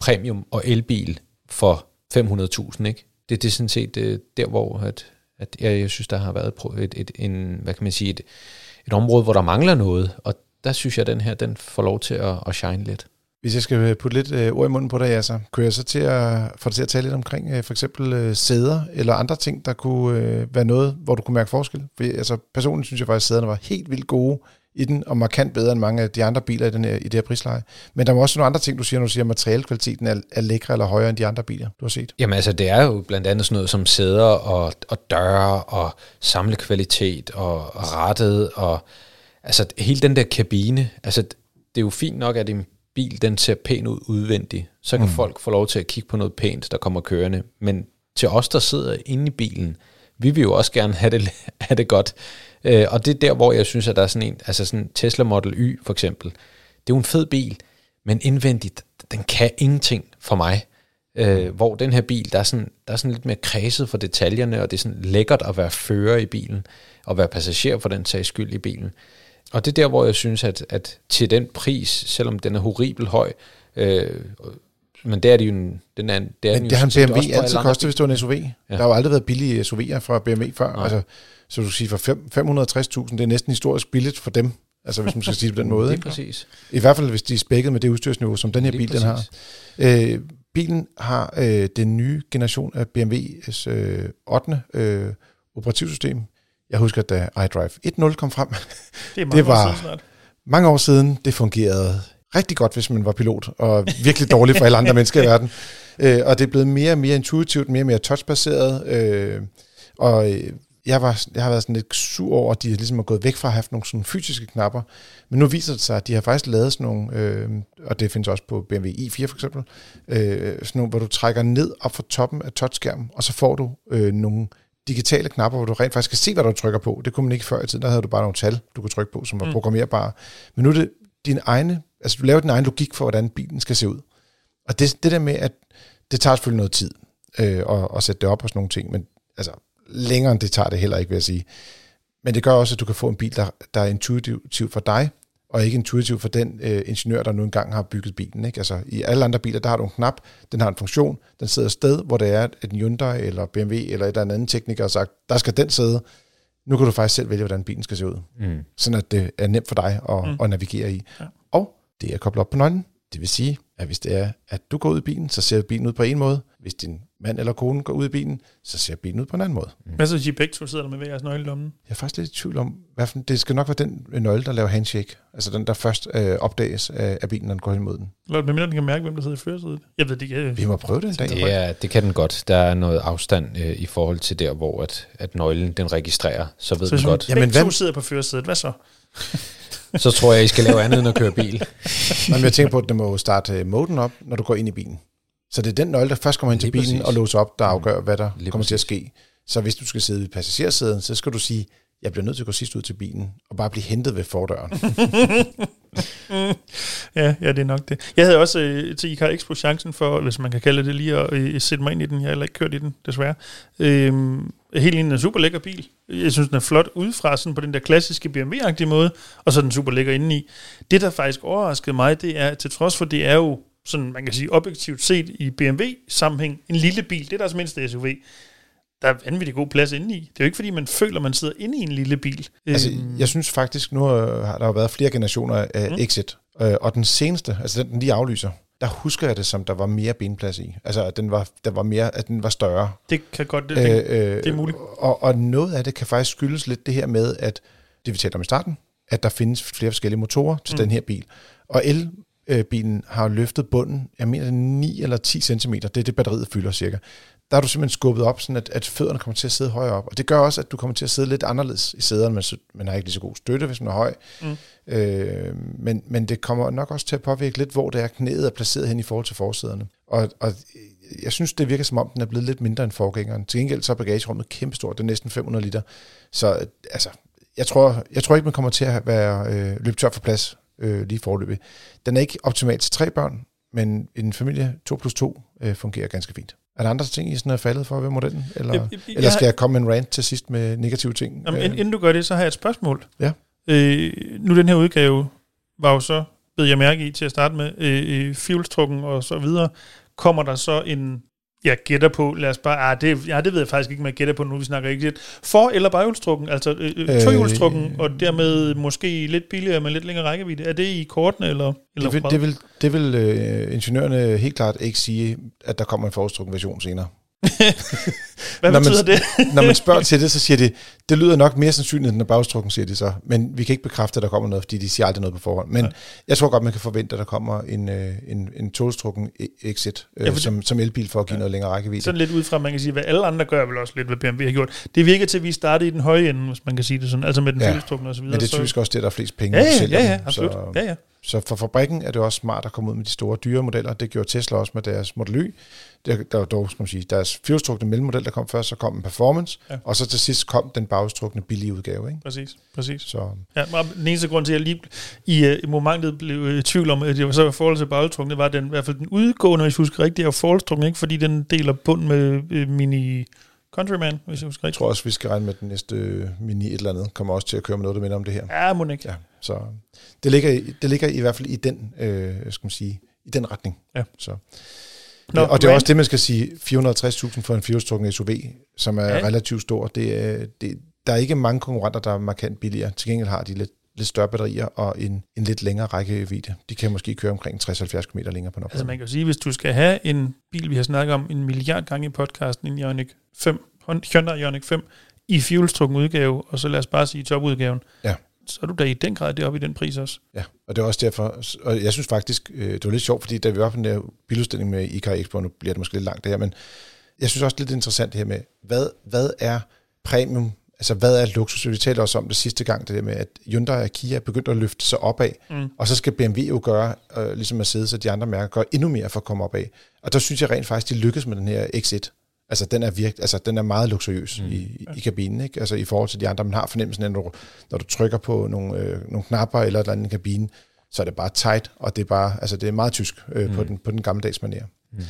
premium og elbil for 500.000, ikke? Det, det er sådan set øh, der, hvor at, at jeg, jeg synes, der har været et, et, en, hvad kan man sige, et, et område, hvor der mangler noget, og der synes jeg, at den her, den får lov til at, at shine lidt. Hvis jeg skal øh, putte lidt øh, ord i munden på dig, ja, så kunne jeg så til at få dig til at tale lidt omkring øh, for eksempel øh, sæder eller andre ting, der kunne øh, være noget, hvor du kunne mærke forskel. For, altså, personligt synes jeg faktisk, at sæderne var helt vildt gode i den, og markant bedre end mange af de andre biler i, den her, i det her prisleje. Men der var også nogle andre ting, du siger, når du siger, at materialekvaliteten er, er lækre eller højere end de andre biler, du har set. Jamen altså, det er jo blandt andet sådan noget som sæder og, og døre og samlekvalitet og, og rettet og altså hele den der kabine. Altså, det er jo fint nok, at en bil, den ser pæn ud udvendigt. Så kan mm. folk få lov til at kigge på noget pænt, der kommer kørende. Men til os, der sidder inde i bilen, vi vil jo også gerne have det, have det godt. Øh, og det er der, hvor jeg synes, at der er sådan en, altså sådan Tesla Model Y for eksempel. Det er jo en fed bil, men indvendigt, den kan ingenting for mig. Øh, hvor den her bil, der er, sådan, der er sådan lidt mere kredset for detaljerne, og det er sådan lækkert at være fører i bilen, og være passager for den sags skyld i bilen. Og det er der, hvor jeg synes, at, at til den pris, selvom den er horribel høj, øh, men det er det jo en, den er, det er Men det har en BMW altid kostet, hvis det var en SUV. Ja. Der har jo aldrig været billige SUV'er fra BMW før. Nej. Altså, så du siger, for fem- 560.000, det er næsten historisk billigt for dem. Altså, hvis man skal sige det på den måde. Lige Ikke? præcis. I hvert fald, hvis de er spækket med det udstyrsniveau, som den her bil, den har. Øh, bilen har øh, den nye generation af BMW's øh, 8. Øh, operativsystem. Jeg husker, da iDrive 1.0 kom frem, Det er mange Det år var- siden snart. mange år siden, det fungerede rigtig godt, hvis man var pilot, og virkelig dårligt for alle andre mennesker i verden. Øh, og det er blevet mere og mere intuitivt, mere og mere touchbaseret. Øh, og øh, jeg, var, jeg har været sådan lidt sur over, at de ligesom er gået væk fra at have nogle sådan fysiske knapper. Men nu viser det sig, at de har faktisk lavet sådan nogle, øh, og det findes også på BMW i4 for eksempel, øh, sådan nogle, hvor du trækker ned op fra toppen af touchskærmen, og så får du øh, nogle digitale knapper, hvor du rent faktisk kan se, hvad du trykker på. Det kunne man ikke før i tiden. Der havde du bare nogle tal, du kunne trykke på, som var Mm. programmerbare. Men nu er det din egne, altså du laver din egen logik for, hvordan bilen skal se ud. Og det, det der med, at det tager selvfølgelig noget tid øh, at, at sætte det op og sådan nogle ting, men altså længere end det tager det heller ikke, vil jeg sige. Men det gør også, at du kan få en bil, der, der er intuitiv for dig, og ikke intuitiv for den øh, ingeniør, der nu engang har bygget bilen. Ikke? Altså, I alle andre biler, der har du en knap, den har en funktion, den sidder et sted, hvor det er, at en Hyundai eller BMW eller et eller andet tekniker har sagt, der skal den sidde. Nu kan du faktisk selv vælge, hvordan bilen skal se ud. Mm. Sådan at det er nemt for dig at, Mm. at navigere i. Ja. Og det er koblet op på nøglen. Det vil sige, at hvis det er, at du går ud i bilen, så ser bilen ud på en måde. Hvis din mand eller kone går ud i bilen, så ser bilen ud på en anden måde. Hvad så, de begge to sidder der med hver jeres nøgle i lommen? Jeg er faktisk lidt i tvivl om, hvad for, det skal nok være den nøgle, der laver handshake. Altså den, der først øh, opdages af, af bilen, når den går hen imod den. Eller medmindre den kan mærke, hvem der sidder i førersædet. Jeg ved det ikke. Vi må prøve det en dag. Det, er, det kan den godt. Der er noget afstand øh, i forhold til der, hvor at, at nøglen den registrerer, så ved Så den godt. Jamen, to hvad- sidder på førersædet, hvad så? Så tror jeg, I skal lave andet end at køre bil. Men jeg tænker på, at den må starte øh, moden op, når du går ind i bilen. Så det er den nøgle, der først kommer ind til bilen præcis. og låser op, der afgør, hvad der Lige kommer til at præcis. ske. Så hvis du skal sidde i passagersæden, så skal du sige, jeg bliver nødt til at gå sidst ud til bilen, og bare blive hentet ved fordøren. Ja, ja, det er nok det. Jeg havde også øh, til IK Expo chancen for, hvis man kan kalde det lige, at øh, sætte mig ind i den. Jeg har heller ikke kørt i den, desværre. Øhm, helt en super lækker bil. Jeg synes, den er flot udefra, sådan på den der klassiske BMW-agtige måde, og så er den super lækker indeni. Det, der faktisk overraskede mig, det er, til trods for, det er jo sådan, man kan sige, objektivt set i BMW-sammenhæng, en lille bil, det er deres mindste SUV. Der er vanvittig god plads indeni. Det er jo ikke, fordi man føler, man sidder inde i en lille bil. altså, Øhm, jeg synes faktisk, nu har der jo været flere generationer af Mm. mm. Exit, øh, og den seneste, altså den, den lige aflyser, der husker jeg det som, der var mere benplads i. Altså, at den var, der var mere, at den var større. Det kan godt, det, det, Øh, det er muligt. Og, og noget af det kan faktisk skyldes lidt det her med, at det vi talte om i starten, at der findes flere forskellige motorer til mm. den her bil. Og elbilen har løftet bunden, jeg mener det er 9 eller 10 cm, det er det batteriet fylder cirka. Der har du simpelthen skubbet op, sådan at, at fødderne kommer til at sidde højere op. Og det gør også, at du kommer til at sidde lidt anderledes i sæderne. Man, man har ikke lige så god støtte, hvis man er høj. Mm. Øh, men, men det kommer nok også til at påvirke lidt, hvor det er knæet er placeret hen i forhold til forsæderne. Og, og jeg synes, det virker som om, den er blevet lidt mindre end forgængeren. Til gengæld så er bagagerummet kæmpestort. Det er næsten 500 liter. Så altså, jeg tror, jeg tror ikke, man kommer til at være øh, løbet tør for plads øh, lige forløbig. Den er ikke optimalt til tre børn, men en familie 2 plus 2 øh, fungerer ganske fint. Er der andre ting, I sådan er faldet for ved modellen? Eller, Jeg- jeg- eller skal jeg komme med en rant til sidst med negative ting? Jamen, Øh, ind- inden du gør det, så har jeg et spørgsmål. Ja. Øh, nu den her udgave var jo så, ved jeg mærke i til at starte med, øh, øh, fuelstrukken og så videre. Kommer der så en, jeg gætter på, lad os bare, ah, det, ja, det ved jeg faktisk ikke, om jeg gætter på nu, vi snakker ikke lidt. For- eller baghjulstrukken, altså øh, øh, Øh, tohjulstrukken, og dermed måske lidt billigere, men lidt længere rækkevidde. Er det i kortene, eller? eller det vil, det vil, det vil øh, ingeniørerne helt klart ikke sige, at der kommer en forestrukken version senere. Hvad Når man- betyder det? Når man spørger til det, så siger de, det lyder nok mere sandsynligt, end bagstrukken, siger de så. Men vi kan ikke bekræfte, at der kommer noget, fordi de siger aldrig noget på forhånd. Men Nej. jeg tror godt, man kan forvente, at der kommer en, øh, en, en togstrukken exit øh, Ja, som, som elbil for at give noget længere rækkevidde. Sådan lidt ud fra, man kan sige, hvad alle andre gør vel også lidt, hvad BMW har gjort. Det virker til, at vi startede i den høje ende, hvis man kan sige det sådan, altså med den Ja. ja. og så videre. Men det er så- typisk også det, der er flest penge Ja, ja, sælge ja, ja, absolut. Så, Ja, ja. så for fabrikken er det også smart at komme ud med de store dyre modeller. Det gjorde Tesla også med deres Model Y. Der, der var dog, skal man sige, deres fjolstrukne mellemodel, der kom først, så kom en Performance, Ja. og så til sidst kom den bagstrukne billige udgave. Ikke? Præcis, præcis. Så Ja, den eneste grund til, at jeg lige i uh, momentet blev øh, i tvivl om, at det var så i forhold til bagstrukken, det var den, i hvert fald den udgående, hvis jeg husker rigtigt, er jo forstrukken, ikke? fordi den deler bund med øh, Mini Countryman, hvis jeg husker jeg rigtigt. tror også, vi skal regne med, at den næste øh, Mini et eller andet kommer også til at køre med noget, der minder om det her. Ja, må ikke. Ja, så det ligger, i- det ligger i hvert fald i den, øh, skal man sige, i den retning. Ja. Så. Nå, og det er også det, man skal sige, 450.000 for en fjolstrukken SUV, som er Ja. relativt stor. Det, er- det, der er ikke mange konkurrenter, der er markant billigere. Til gengæld har de lidt, lidt større batterier og en, en lidt længere rækkevidde. De kan måske køre omkring 60-70 km længere på en Altså opladning. man kan jo sige, hvis du skal have en bil, vi har snakket om en milliard gange i podcasten, en Ioniq 5, Hyundai Ioniq 5, i fuelstrukken udgave, og så lad os bare sige topudgaven, Ja. Så er du da i den grad deroppe i den pris også. Ja, og det er også derfor, og jeg synes faktisk, øh, det var lidt sjovt, fordi da vi var på den der biludstilling med IK Expo, nu bliver det måske lidt langt det her, men jeg synes også lidt interessant det her med, hvad, hvad er premium, altså hvad er luksus? Vi talte også om det sidste gang, det der med, at Hyundai og Kia er begyndt at løfte sig opad, Mm. og så skal BMW jo gøre, øh, ligesom Mercedes og de andre mærker, gøre endnu mere for at komme opad. Og der synes jeg rent faktisk, de lykkes med den her X1. Altså den er virke, altså den er meget luksuriøs mm. i, i, kabinen, ikke? Altså i forhold til de andre, man har fornemmelsen af, når du, når du trykker på nogle, øh, nogle knapper eller et eller andet i kabinen, så er det bare tight, og det er bare, altså det er meget tysk øh, mm. på, den, på den gammeldags manér. Mm.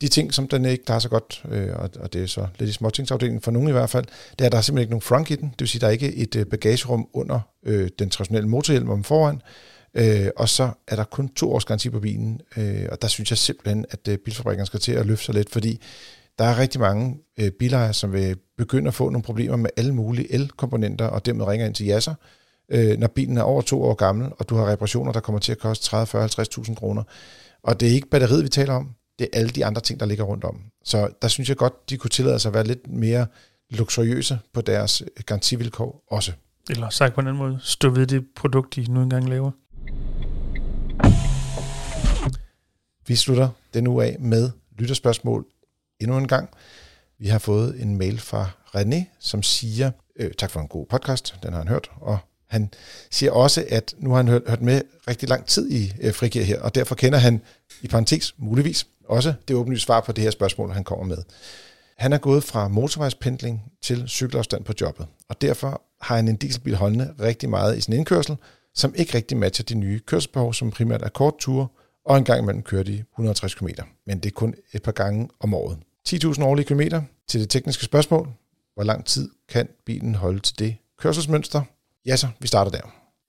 De ting, som den ikke klarer så godt, øh, og, og det er så lidt i småtingsafdelingen for nogen i hvert fald, det er, at der er simpelthen ikke nogen frunk i den. Det vil sige, at der er ikke et øh, bagagerum under øh, den traditionelle motorhjelm om foran, øh, og så er der kun to års garanti på bilen, øh, og der synes jeg simpelthen, at øh, bilfabrikkerne skal til at løfte sig lidt, fordi der er rigtig mange øh, bilejere, som vil begynde at få nogle problemer med alle mulige elkomponenter, og dermed ringer ind til jasser, øh, når bilen er over to år gammel, og du har reparationer, der kommer til at koste 30, 40, 50.000 kroner. Og det er ikke batteriet, vi taler om, det er alle de andre ting, der ligger rundt om. Så der synes jeg godt, de kunne tillade sig at være lidt mere luksuriøse på deres øh, garantivilkår også. Eller sagt på en anden måde, stå ved det produkt, de nu engang laver. Vi slutter den uge af med lytterspørgsmål endnu en gang. Vi har fået en mail fra René, som siger, øh, tak for en god podcast, den har han hørt, og han siger også, at nu har han hørt, hørt med rigtig lang tid i øh, Frigir her, og derfor kender han i parentes muligvis også det åbenlyse svar på det her spørgsmål, han kommer med. Han er gået fra motorvejspendling til cykelafstand på jobbet, og derfor har han en dieselbil holdende rigtig meget i sin indkørsel, som ikke rigtig matcher de nye kørselsbehov, som primært er kort ture, og en gang imellem kører de 160 km. Men det er kun et par gange om året. 10.000 årlige kilometer til det tekniske spørgsmål. Hvor lang tid kan bilen holde til det kørselsmønster? Ja så, vi starter der.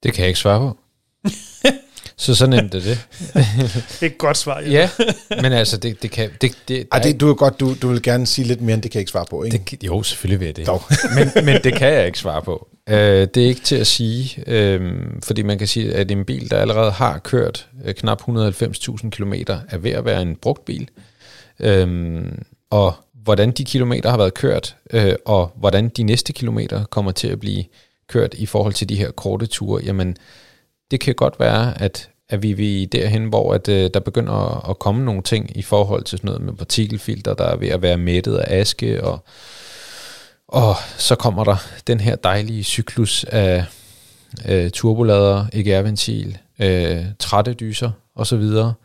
Det kan jeg ikke svare på. så så nemt er det. Det er et godt svar, ja. Ja, men altså, det, det kan... Det, det, Ej, det, du, er godt, du, du vil gerne sige lidt mere, end det kan jeg ikke svare på, ikke? Det, jo, selvfølgelig vil jeg det. Dog. men, men det kan jeg ikke svare på. Øh, det er ikke til at sige, øh, fordi man kan sige, at en bil, der allerede har kørt øh, knap 190.000 km, er ved at være en brugt bil. Øh, og hvordan de kilometer har været kørt, øh, og hvordan de næste kilometer kommer til at blive kørt i forhold til de her korte ture, jamen det kan godt være, at, at vi er derhen, hvor at, øh, der begynder at, at komme nogle ting i forhold til sådan noget med partikelfilter, der er ved at være mættet af aske, og, og så kommer der den her dejlige cyklus af øh, turbolader, EGR-ventil, øh, trætte dyser osv.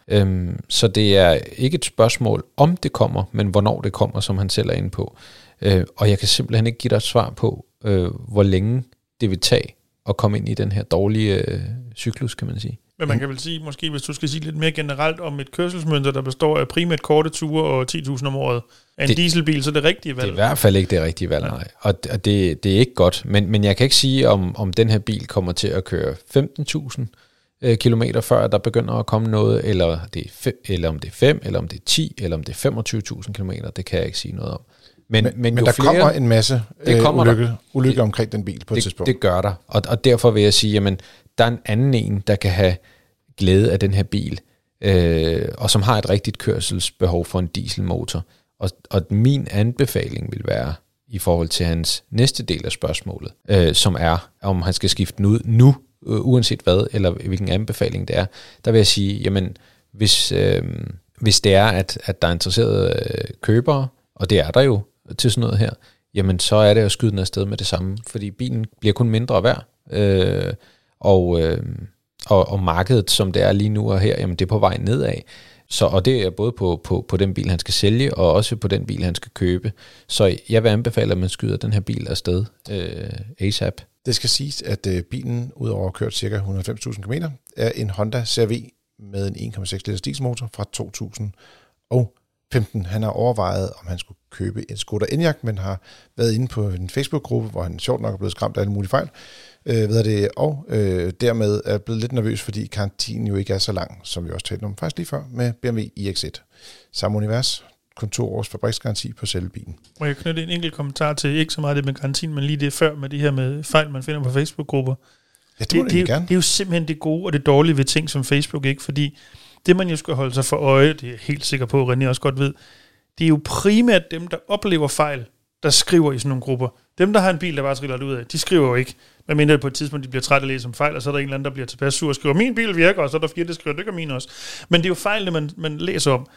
Øhm, så det er ikke et spørgsmål, om det kommer, men hvornår det kommer, som han selv er inde på. Øh, og jeg kan simpelthen ikke give dig et svar på, øh, hvor længe det vil tage at komme ind i den her dårlige øh, cyklus, kan man sige. Men man kan vel sige, måske hvis du skal sige lidt mere generelt om et kørselsmønster, der består af primært korte ture og 10.000 om året af en Det- det, så er det rigtige valg. Det er i hvert fald ikke det rigtige valg, nej. Og, og det, det er ikke godt. Men, men jeg kan ikke sige, om, om den her bil kommer til at køre 15.000 øh, kilometer før der begynder at komme noget, eller, det er fem, eller om det er 5, eller om det er 10, eller om det er 25.000 kilometer. Det kan jeg ikke sige noget om. Men, Men, men, men der flere, kommer en masse Det øh, kommer der. ulykke, ulykke omkring den bil på et det, tidspunkt. det gør der. Og, og derfor vil jeg sige, jamen, der er en anden en, der kan have glæde af den her bil, øh, og som har et rigtigt kørselsbehov for en dieselmotor. Og, og min anbefaling vil være, i forhold til hans næste del af spørgsmålet, øh, som er, om han skal skifte den ud nu, øh, uanset hvad, eller hvilken anbefaling det er, der vil jeg sige, jamen, hvis, øh, hvis det er, at, at der er interesserede øh, købere, og det er der jo til sådan noget her, jamen så er det at skyde den afsted med det samme, fordi bilen bliver kun mindre værd, øh, og, øh, og, og markedet, som det er lige nu og her, jamen det er på vej nedad. Så, og det er både på, på, på den bil, han skal sælge, og også på den bil, han skal købe. Så jeg vil anbefale, at man skyder den her bil afsted øh, ASAP. Det skal siges, at øh, bilen, udover at kørt ca. 190.000 km, er en Honda CRV med en 1,6 liters dieselmotor fra 2015. Han har overvejet, om han skulle købe en Skoda Enyaq, men har været inde på en Facebook-gruppe, hvor han sjovt nok er blevet skræmt af alle mulige fejl. Øh, ved det, og øh, dermed er blevet lidt nervøs, fordi garantien jo ikke er så lang, som vi også talte om faktisk lige før, med BMW iX1. Samme univers, kun to års fabriksgaranti på selve bilen. Må jeg knytte en enkelt kommentar til, ikke så meget det med garantien, men lige det før med de her med fejl, man finder på Facebook-grupper. Ja, det det, det, det, det, er jo- gerne. det er jo simpelthen det gode og det dårlige ved ting som Facebook, ikke? Fordi det, man jo skal holde sig for øje, det er jeg helt sikker på, at René også godt ved, det er jo primært dem, der oplever fejl, der skriver i sådan nogle grupper. Dem, der har en bil, der bare triller ud af, de skriver jo ikke. Men mindre på et tidspunkt, de bliver trætte af at læse om fejl, og så er der en eller anden, der bliver tilpas sur og skriver, min bil virker, og så er der fire, der skriver, det gør min også. Men det er jo fejlene, man, man læser om.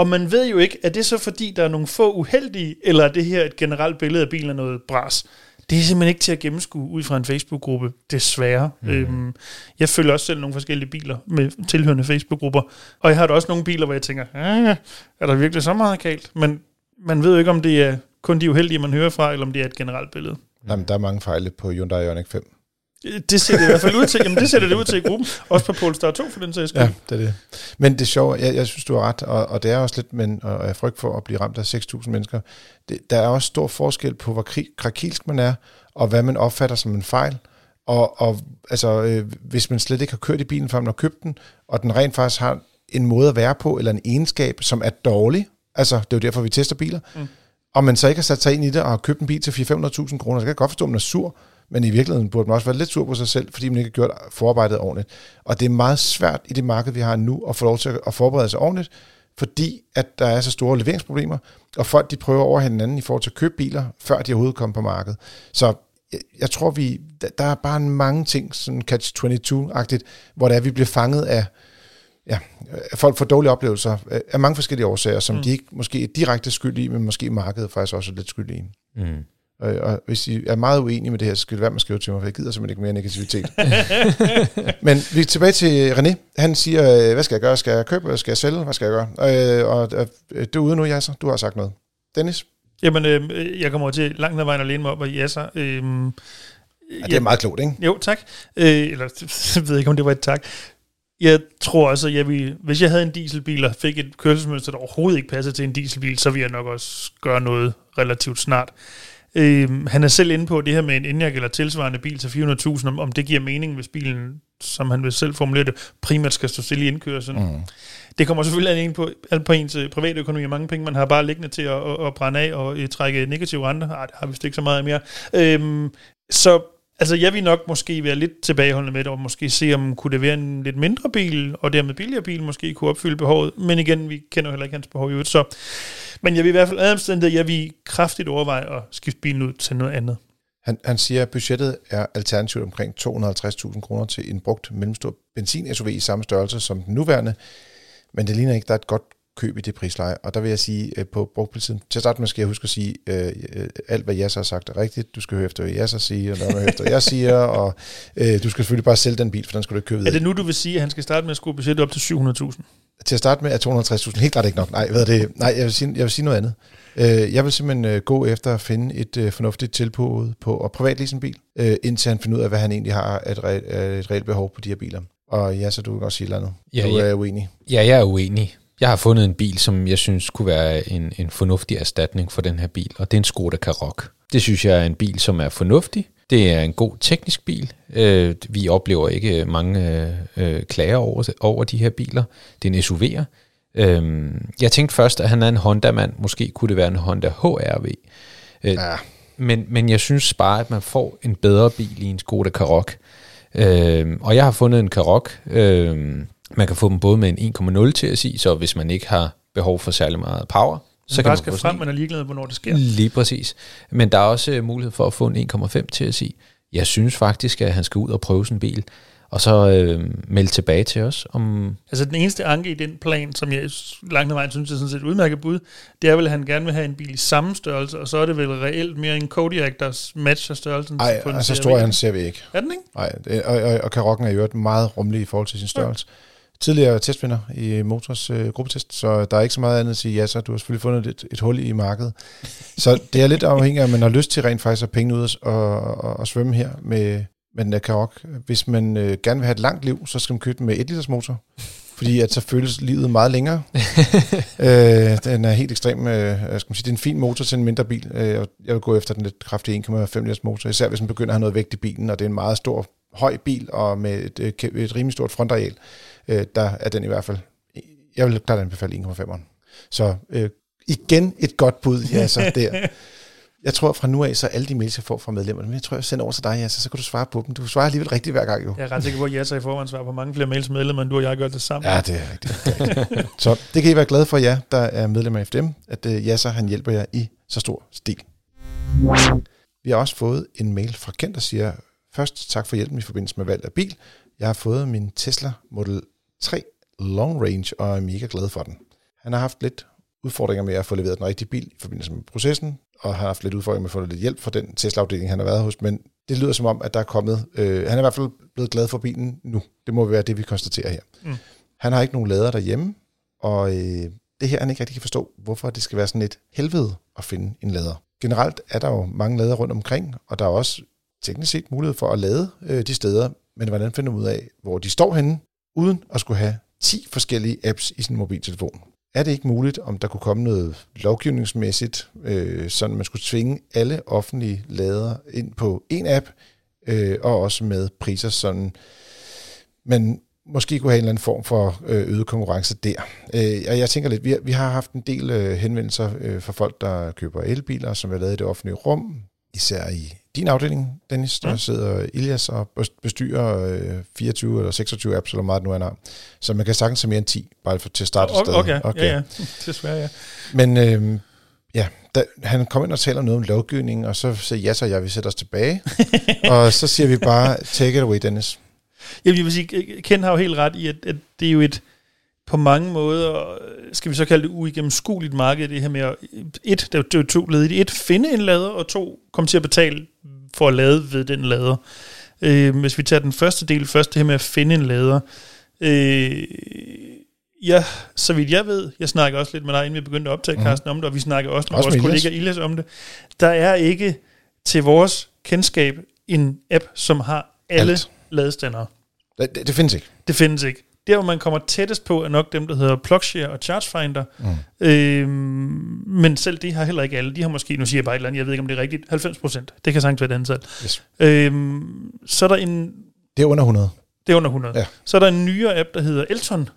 Og man ved jo ikke, er det så fordi, der er nogle få uheldige, eller er det her et generelt billede af bilen af noget bras? Det er simpelthen ikke til at gennemskue ud fra en Facebook-gruppe, desværre. Mm. Øhm, jeg følger også selv nogle forskellige biler med tilhørende Facebook-grupper, og jeg har da også nogle biler, hvor jeg tænker, "Ah, er der virkelig så meget galt? Men man ved jo ikke, om det er kun de uheldige, man hører fra, eller om det er et generelt billede. Jamen, der er mange fejle på Hyundai Ioniq 5. Det ser det i hvert fald ud til. Jamen, det ser det ud til i gruppen. Også på Polestar 2, for den sags skyld. Ja, det er det. Men det er sjovt, jeg, jeg synes, du har ret, og, og det er også lidt, men, og jeg frygt for at blive ramt af 6.000 mennesker. Det, der er også stor forskel på, hvor kri- krakilsk man er, og hvad man opfatter som en fejl. Og, og altså, øh, hvis man slet ikke har kørt i bilen, før man har købt den, og den rent faktisk har en måde at være på, eller en egenskab, som er dårlig, altså det er jo derfor, vi tester biler, mm. og man så ikke har sat sig ind i det, og har købt en bil til 400-500.000 kroner, så kan jeg godt forstå, at man er sur, men i virkeligheden burde man også være lidt sur på sig selv, fordi man ikke har gjort forarbejdet ordentligt. Og det er meget svært i det marked, vi har nu, at få lov til at forberede sig ordentligt, fordi at der er så store leveringsproblemer, og folk de prøver over hinanden i forhold til at købe biler, før de overhovedet kommer på markedet. Så jeg, jeg tror, vi der, er bare mange ting, sådan catch-22-agtigt, hvor det er, vi bliver fanget af, ja, at folk får dårlige oplevelser af mange forskellige årsager, som mm. de ikke måske er direkte skyld i, men måske markedet faktisk også er lidt skyld i. Mm. Og, og hvis I er meget uenige med det her, så skal det være med at skrive til mig, for jeg gider simpelthen ikke mere negativitet. Men vi er tilbage til René. Han siger, øh, hvad skal jeg gøre? Skal jeg købe, skal jeg sælge? Hvad skal jeg gøre? Øh, og øh, det er ude nu, Jasser. Du har sagt noget. Dennis? Jamen, øh, jeg kommer til langt ad vejen at læne mig op og jasser. Øh, Ja, det er meget klogt, ikke? Jo, tak. Øh, eller, jeg ved ikke, om det var et tak. Jeg tror også, at jeg vil, hvis jeg havde en dieselbil og fik et kørselsmønster, der overhovedet ikke passede til en dieselbil, så ville jeg nok også gøre noget relativt snart. Øh, han er selv inde på det her med en Enyaq eller tilsvarende bil til 400.000, om, om det giver mening, hvis bilen, som han vil selv formulere det, primært skal stå stille i indkørselen. Mm. Det kommer selvfølgelig an på, alt på ens øh, private økonomi, og mange penge, man har bare liggende til at, at, at brænde af og øh, trække negative renter. Ej, det har vi vist ikke så meget mere. Øhm, så Altså, jeg vil nok måske være lidt tilbageholdende med det, og måske se, om kunne det være en lidt mindre bil, og dermed billigere bil, måske kunne opfylde behovet. Men igen, vi kender jo heller ikke hans behov i øvrigt, så... Men jeg vil i hvert fald ademstændigt, jeg vil kraftigt overveje at skifte bilen ud til noget andet. Han, han siger, at budgettet er alternativt omkring 250.000 kroner til en brugt mellemstor benzin-SUV i samme størrelse som den nuværende, men det ligner ikke, der er et godt køb i det prisleje. Og der vil jeg sige, øh, på brugtprisen, til at starte med skal jeg huske at sige, øh, øh alt hvad jeg har sagt er rigtigt. Du skal høre efter, hvad jeg siger, og lade mig efter, hvad jeg siger, og øh, du skal selvfølgelig bare sælge den bil, for den skal du ikke købe Er det nu, du vil sige, at han skal starte med at skrue budgettet op til 700.000? Til at starte med er 250.000 helt klart ikke nok. Nej, hvad det? Nej jeg, vil sige, jeg vil sige noget andet. Øh, jeg vil simpelthen øh, gå efter at finde et øh, fornuftigt tilbud på at privat en bil, øh, indtil han finder ud af, hvad han egentlig har et, re- et reelt behov på de her biler. Og ja, så du kan også sige noget. Ja, du ja. er uenig. Ja, jeg er uenig. Jeg har fundet en bil, som jeg synes kunne være en, en fornuftig erstatning for den her bil, og det er en Skoda Karoq. Det synes jeg er en bil, som er fornuftig. Det er en god teknisk bil. Øh, vi oplever ikke mange øh, klager over, over de her biler. Det er en SUV'er. Øh, jeg tænkte først, at han er en Honda-mand. Måske kunne det være en Honda HRV. Øh, ja. men, men jeg synes bare, at man får en bedre bil i en Skoda Karoq. Øh, og jeg har fundet en Karoq, øh, man kan få dem både med en 1,0 TSI, så hvis man ikke har behov for særlig meget power, så kan man skal frem, man er ligeglad, hvornår det sker. Lige præcis. Men der er også øh, mulighed for at få en 1,5 TSI. Jeg synes faktisk, at han skal ud og prøve sin bil, og så øh, melde tilbage til os. Om altså den eneste anke i den plan, som jeg langt ad vejen synes er sådan set udmærket bud, det er vel, at han gerne vil have en bil i samme størrelse, og så er det vel reelt mere en Kodiaq, der matcher størrelsen Ej, på en altså stor han ser vi ikke. Er den ikke? Nej, og, og, og Karokken er jo et meget rummelig i forhold til sin størrelse. Ja tidligere testvinder i Motors øh, gruppetest, så der er ikke så meget andet at sige, ja, så du har selvfølgelig fundet et, et hul i markedet. Så det er lidt afhængigt af, om man har lyst til rent faktisk at penge ud og, og, og svømme her med, med den der Karoq. Hvis man øh, gerne vil have et langt liv, så skal man købe den med 1 liters motor, fordi at så føles livet meget længere. øh, den er helt ekstrem, øh, skal man sige, det er en fin motor til en mindre bil. Øh, jeg vil gå efter den lidt kraftige 1,5 liters motor, især hvis man begynder at have noget vægt i bilen, og det er en meget stor, høj bil, og med et, et, et rimelig stort frontareal øh, der er den i hvert fald, jeg vil klart anbefale 1,5'eren. Så øh, igen et godt bud, ja, så der. Jeg tror fra nu af, så alle de mails, jeg får fra medlemmerne, men jeg tror, jeg sender over til dig, ja, så, kan du svare på dem. Du svarer alligevel rigtigt hver gang, jo. Jeg er ret sikker på, at jeg så i forvejen svarer på mange flere mails medlemmer, end du og jeg gør det sammen. Ja, det er rigtigt. Det er rigtigt. så det kan I være glade for, ja, der er medlemmer af FDM, at uh, ja, så han hjælper jer i så stor stil. Vi har også fået en mail fra Kent, der siger, først tak for hjælpen i forbindelse med valg af bil. Jeg har fået min Tesla Model 3 Long Range, og er mega glad for den. Han har haft lidt udfordringer med at få leveret den rigtige bil i forbindelse med processen, og har haft lidt udfordringer med at få lidt hjælp fra den Tesla-afdeling, han har været hos, men det lyder som om, at der er kommet... Øh, han er i hvert fald blevet glad for bilen nu. Det må være det, vi konstaterer her. Mm. Han har ikke nogen lader derhjemme, og øh, det her, han ikke rigtig kan forstå, hvorfor det skal være sådan et helvede at finde en lader. Generelt er der jo mange lader rundt omkring, og der er også teknisk set mulighed for at lade øh, de steder, men hvordan finder man ud af, hvor de står henne, uden at skulle have 10 forskellige apps i sin mobiltelefon? Er det ikke muligt, om der kunne komme noget lovgivningsmæssigt, øh, sådan man skulle tvinge alle offentlige ladere ind på en app, øh, og også med priser, sådan man måske kunne have en eller anden form for øh, øget konkurrence der. Øh, og jeg tænker lidt, vi har, vi har haft en del øh, henvendelser øh, fra folk, der køber elbiler, som er lavet i det offentlige rum, især i din afdeling, Dennis, der ja. sidder Ilias og bestyrer 24 eller 26 apps, eller meget nu han har. Så man kan sagtens have mere end 10, bare for til at starte okay, okay, okay, ja, ja. Desværre, ja. Men øh, ja, da, han kommer ind og taler noget om lovgivning, og så siger ja, så jeg vil sætte os tilbage. og så siger vi bare, take it away, Dennis. Jeg vil sige, Ken har jo helt ret i, at, at det er jo et, på mange måder, skal vi så kalde det uigennemskueligt marked, det her med at, et, det er to led i det, et, finde en lader, og to, komme til at betale for at lade ved den lader. Øh, hvis vi tager den første del først, det her med at finde en lader. Øh, ja, så vidt jeg ved, jeg snakker også lidt med dig, inden vi begyndte at optage mm. Carsten om det, og vi snakker også med også vores kollega Ilas om det. Der er ikke til vores kendskab en app, som har alle Alt. ladestandere. Det, det, det findes ikke. Det findes ikke. Der, hvor man kommer tættest på, er nok dem, der hedder Plugshare og Chargefinder. Mm. Øhm, men selv de har heller ikke alle. De har måske, nu siger jeg bare et eller andet, jeg ved ikke, om det er rigtigt, 90 procent. Det kan sagtens være et antal. Yes. Øhm, så er der en... Det er under 100. Det er under 100. Ja. Så er der en nyere app, der hedder Elton,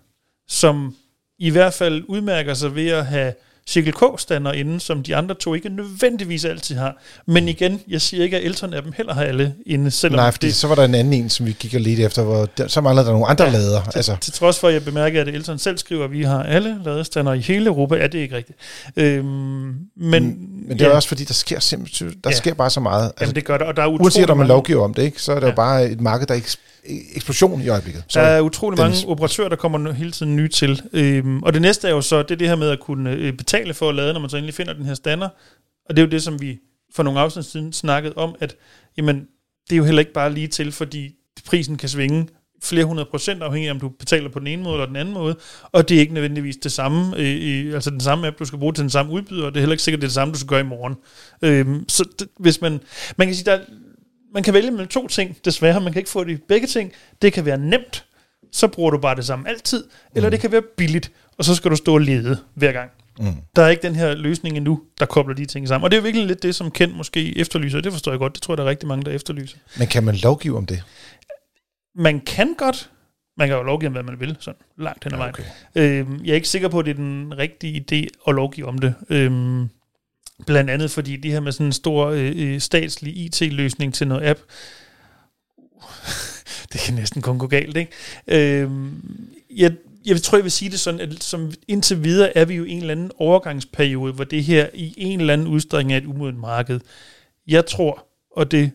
som i hvert fald udmærker sig ved at have Circle K-stander inde, som de andre to ikke nødvendigvis altid har. Men igen, jeg siger ikke, at Elton af dem heller har alle inde, selvom Nej, fordi det, så var der en anden en, som vi gik og lidt efter, hvor der, så manglede der nogle andre ja, lader. til, Altså, til trods for, at jeg bemærker, at Elton selv skriver, at vi har alle ladestander i hele Europa, er det ikke rigtigt. Øhm, men, men det er ja, også fordi, der sker simpelthen der Ja. sker bare så meget. Altså, jamen, det gør der, og der er uanset om man lovgiver om det, ikke, så er det ja. Jo bare et marked, der er eks- eksplosion i øjeblikket. Så, Der er utrolig Dennis. mange operatører, der kommer hele tiden nye til. Øhm, og det næste er jo så, det er det her med at kunne øh, betale for at lade, når man så endelig finder den her stander. Og det er jo det, som vi for nogle afsnit siden snakkede om, at jamen, det er jo heller ikke bare lige til, fordi prisen kan svinge flere hundrede procent, afhængig af, om du betaler på den ene måde eller den anden måde, og det er ikke nødvendigvis det samme, øh, altså den samme app, du skal bruge til den samme udbyder, og det er heller ikke sikkert, det er det samme, du skal gøre i morgen. Øhm, så det, hvis man, man kan sige, der, er- man kan vælge mellem to ting, desværre, man kan ikke få det begge ting. Det kan være nemt, så bruger du bare det samme altid, eller det kan være billigt, og så skal du stå og lede hver gang. Mm. Der er ikke den her løsning endnu, der kobler de ting sammen. Og det er virkelig lidt det, som Ken måske efterlyser, det forstår jeg godt. Det tror jeg, der er rigtig mange, der efterlyser. Men kan man lovgive om det? Man kan godt, man kan jo lovgive om, hvad man vil, sådan langt hen ad vejen. Okay. Øhm, jeg er ikke sikker på, at det er den rigtige idé at lovgive om det. Øhm, blandt andet fordi det her med sådan en stor øh, øh, statslig IT-løsning til noget app, det kan næsten kun gå galt, ikke? Øhm, jeg, jeg tror, jeg vil sige det sådan, at som indtil videre er vi jo i en eller anden overgangsperiode, hvor det her i en eller anden udstrækning er et umodent marked. Jeg tror, og det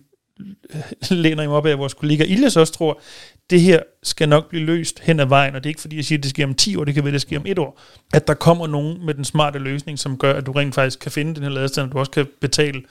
læner jeg mig op af, at vores kollega Illes også tror, det her skal nok blive løst hen ad vejen, og det er ikke fordi, jeg siger, at det sker om 10 år, det kan være, det sker om et år. At der kommer nogen med den smarte løsning, som gør, at du rent faktisk kan finde den her ladestand, og du også kan betale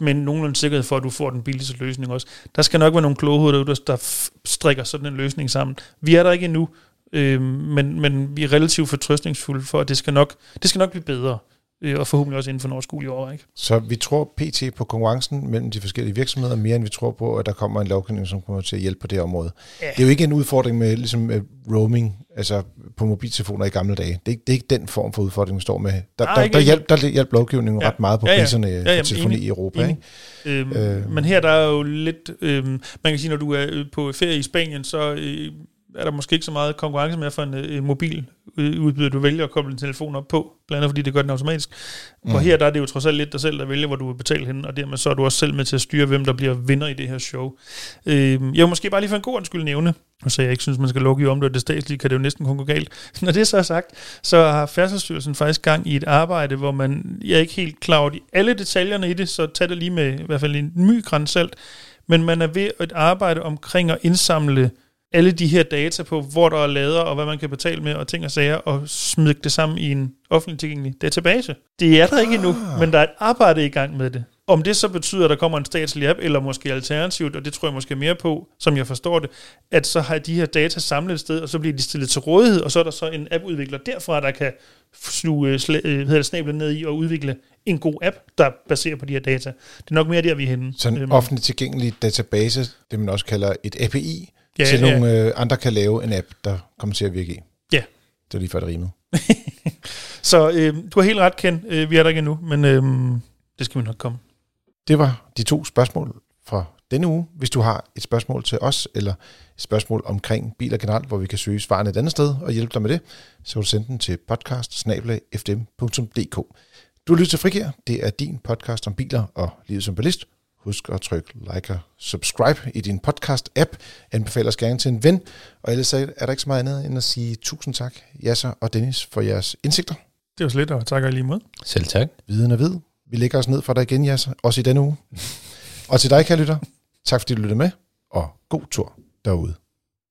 med nogenlunde sikkerhed for, at du får den billigste løsning også. Der skal nok være nogle kloge hoveder, der- der strikker sådan en løsning sammen. Vi er der ikke endnu, øh, men, men vi er relativt fortrøstningsfulde for, at det skal nok, det skal nok blive bedre, øh, og forhåbentlig også inden for en overskuelig år. Ikke? Så vi tror pt. på konkurrencen mellem de forskellige virksomheder, mere end vi tror på, at der kommer en lovgivning, som kommer til at hjælpe på det område. Ja. Det er jo ikke en udfordring med ligesom, øh, roaming, altså på mobiltelefoner i gamle dage. Det er, ikke- det er ikke den form for udfordring, vi står med. Der, Nej, der, ikke der, hjælp, der hjælper lovgivningen Ja. ret meget på Ja, ja. priserne Ja, for ja, telefoni enig. i Europa. Enig. Ikke? Øhm, Øh. øh. Men her der er jo lidt, øhm, man kan sige, når du er øh, på ferie i Spanien, så øh, er der måske ikke så meget konkurrence mere for en, øh, en mobil udbyder, du vælger at koble din telefon op på, blandt andet fordi det gør den automatisk. Mm. Og her der er det jo trods alt lidt dig selv, der vælger, hvor du vil betale henne, og dermed så er du også selv med til at styre, hvem der bliver vinder i det her show. Øh, jeg vil måske bare lige for en god undskyld nævne, og så jeg ikke synes, man skal lovgive om det, og det statslige kan det jo næsten kun gå galt. Når det så er sagt, så har Færdselsstyrelsen faktisk gang i et arbejde, hvor man, jeg er ikke helt klar over de, alle detaljerne i det, så tag det lige med i hvert fald en my gran salt, men man er ved at arbejde omkring at indsamle alle de her data på, hvor der er lader, og hvad man kan betale med, og ting og sager, og smide det sammen i en offentlig tilgængelig database. Det er der ikke endnu, men der er et arbejde i gang med det. Om det så betyder, at der kommer en statslig app, eller måske alternativt, og det tror jeg måske mere på, som jeg forstår det, at så har de her data samlet et sted, og så bliver de stillet til rådighed, og så er der så en appudvikler derfra, der kan sluge øh, sla- øh, snablen ned i og udvikle en god app, der er baseret på de her data. Det er nok mere der, vi er henne. Så en Øhm, offentlig tilgængelig database, det man også kalder et API, Ja, til ja. nogle øh, andre kan lave en app, der kommer til at virke i. Ja. Det er lige før det rimede. Så øh, du har helt ret, Ken. Øh, vi er der ikke endnu, men øh, det skal vi nok komme. Det var de to spørgsmål fra denne uge. Hvis du har et spørgsmål til os, eller et spørgsmål omkring biler generelt, hvor vi kan søge svarene et andet sted og hjælpe dig med det, så kan du sende den til podcast Du har lyttet til Frikær. Det er din podcast om biler og livet som ballist. Husk at trykke like og subscribe i din podcast-app. Anbefal os gerne til en ven. Og ellers er der ikke så meget andet end at sige tusind tak, Jasser og Dennis, for jeres indsigter. Det var slet, og takker i lige måde. Selv tak. Viden og vid. Vi lægger os ned for dig igen, Jasser, også i denne uge. og til dig, kære lytter, tak fordi du lyttede med, og god tur derude.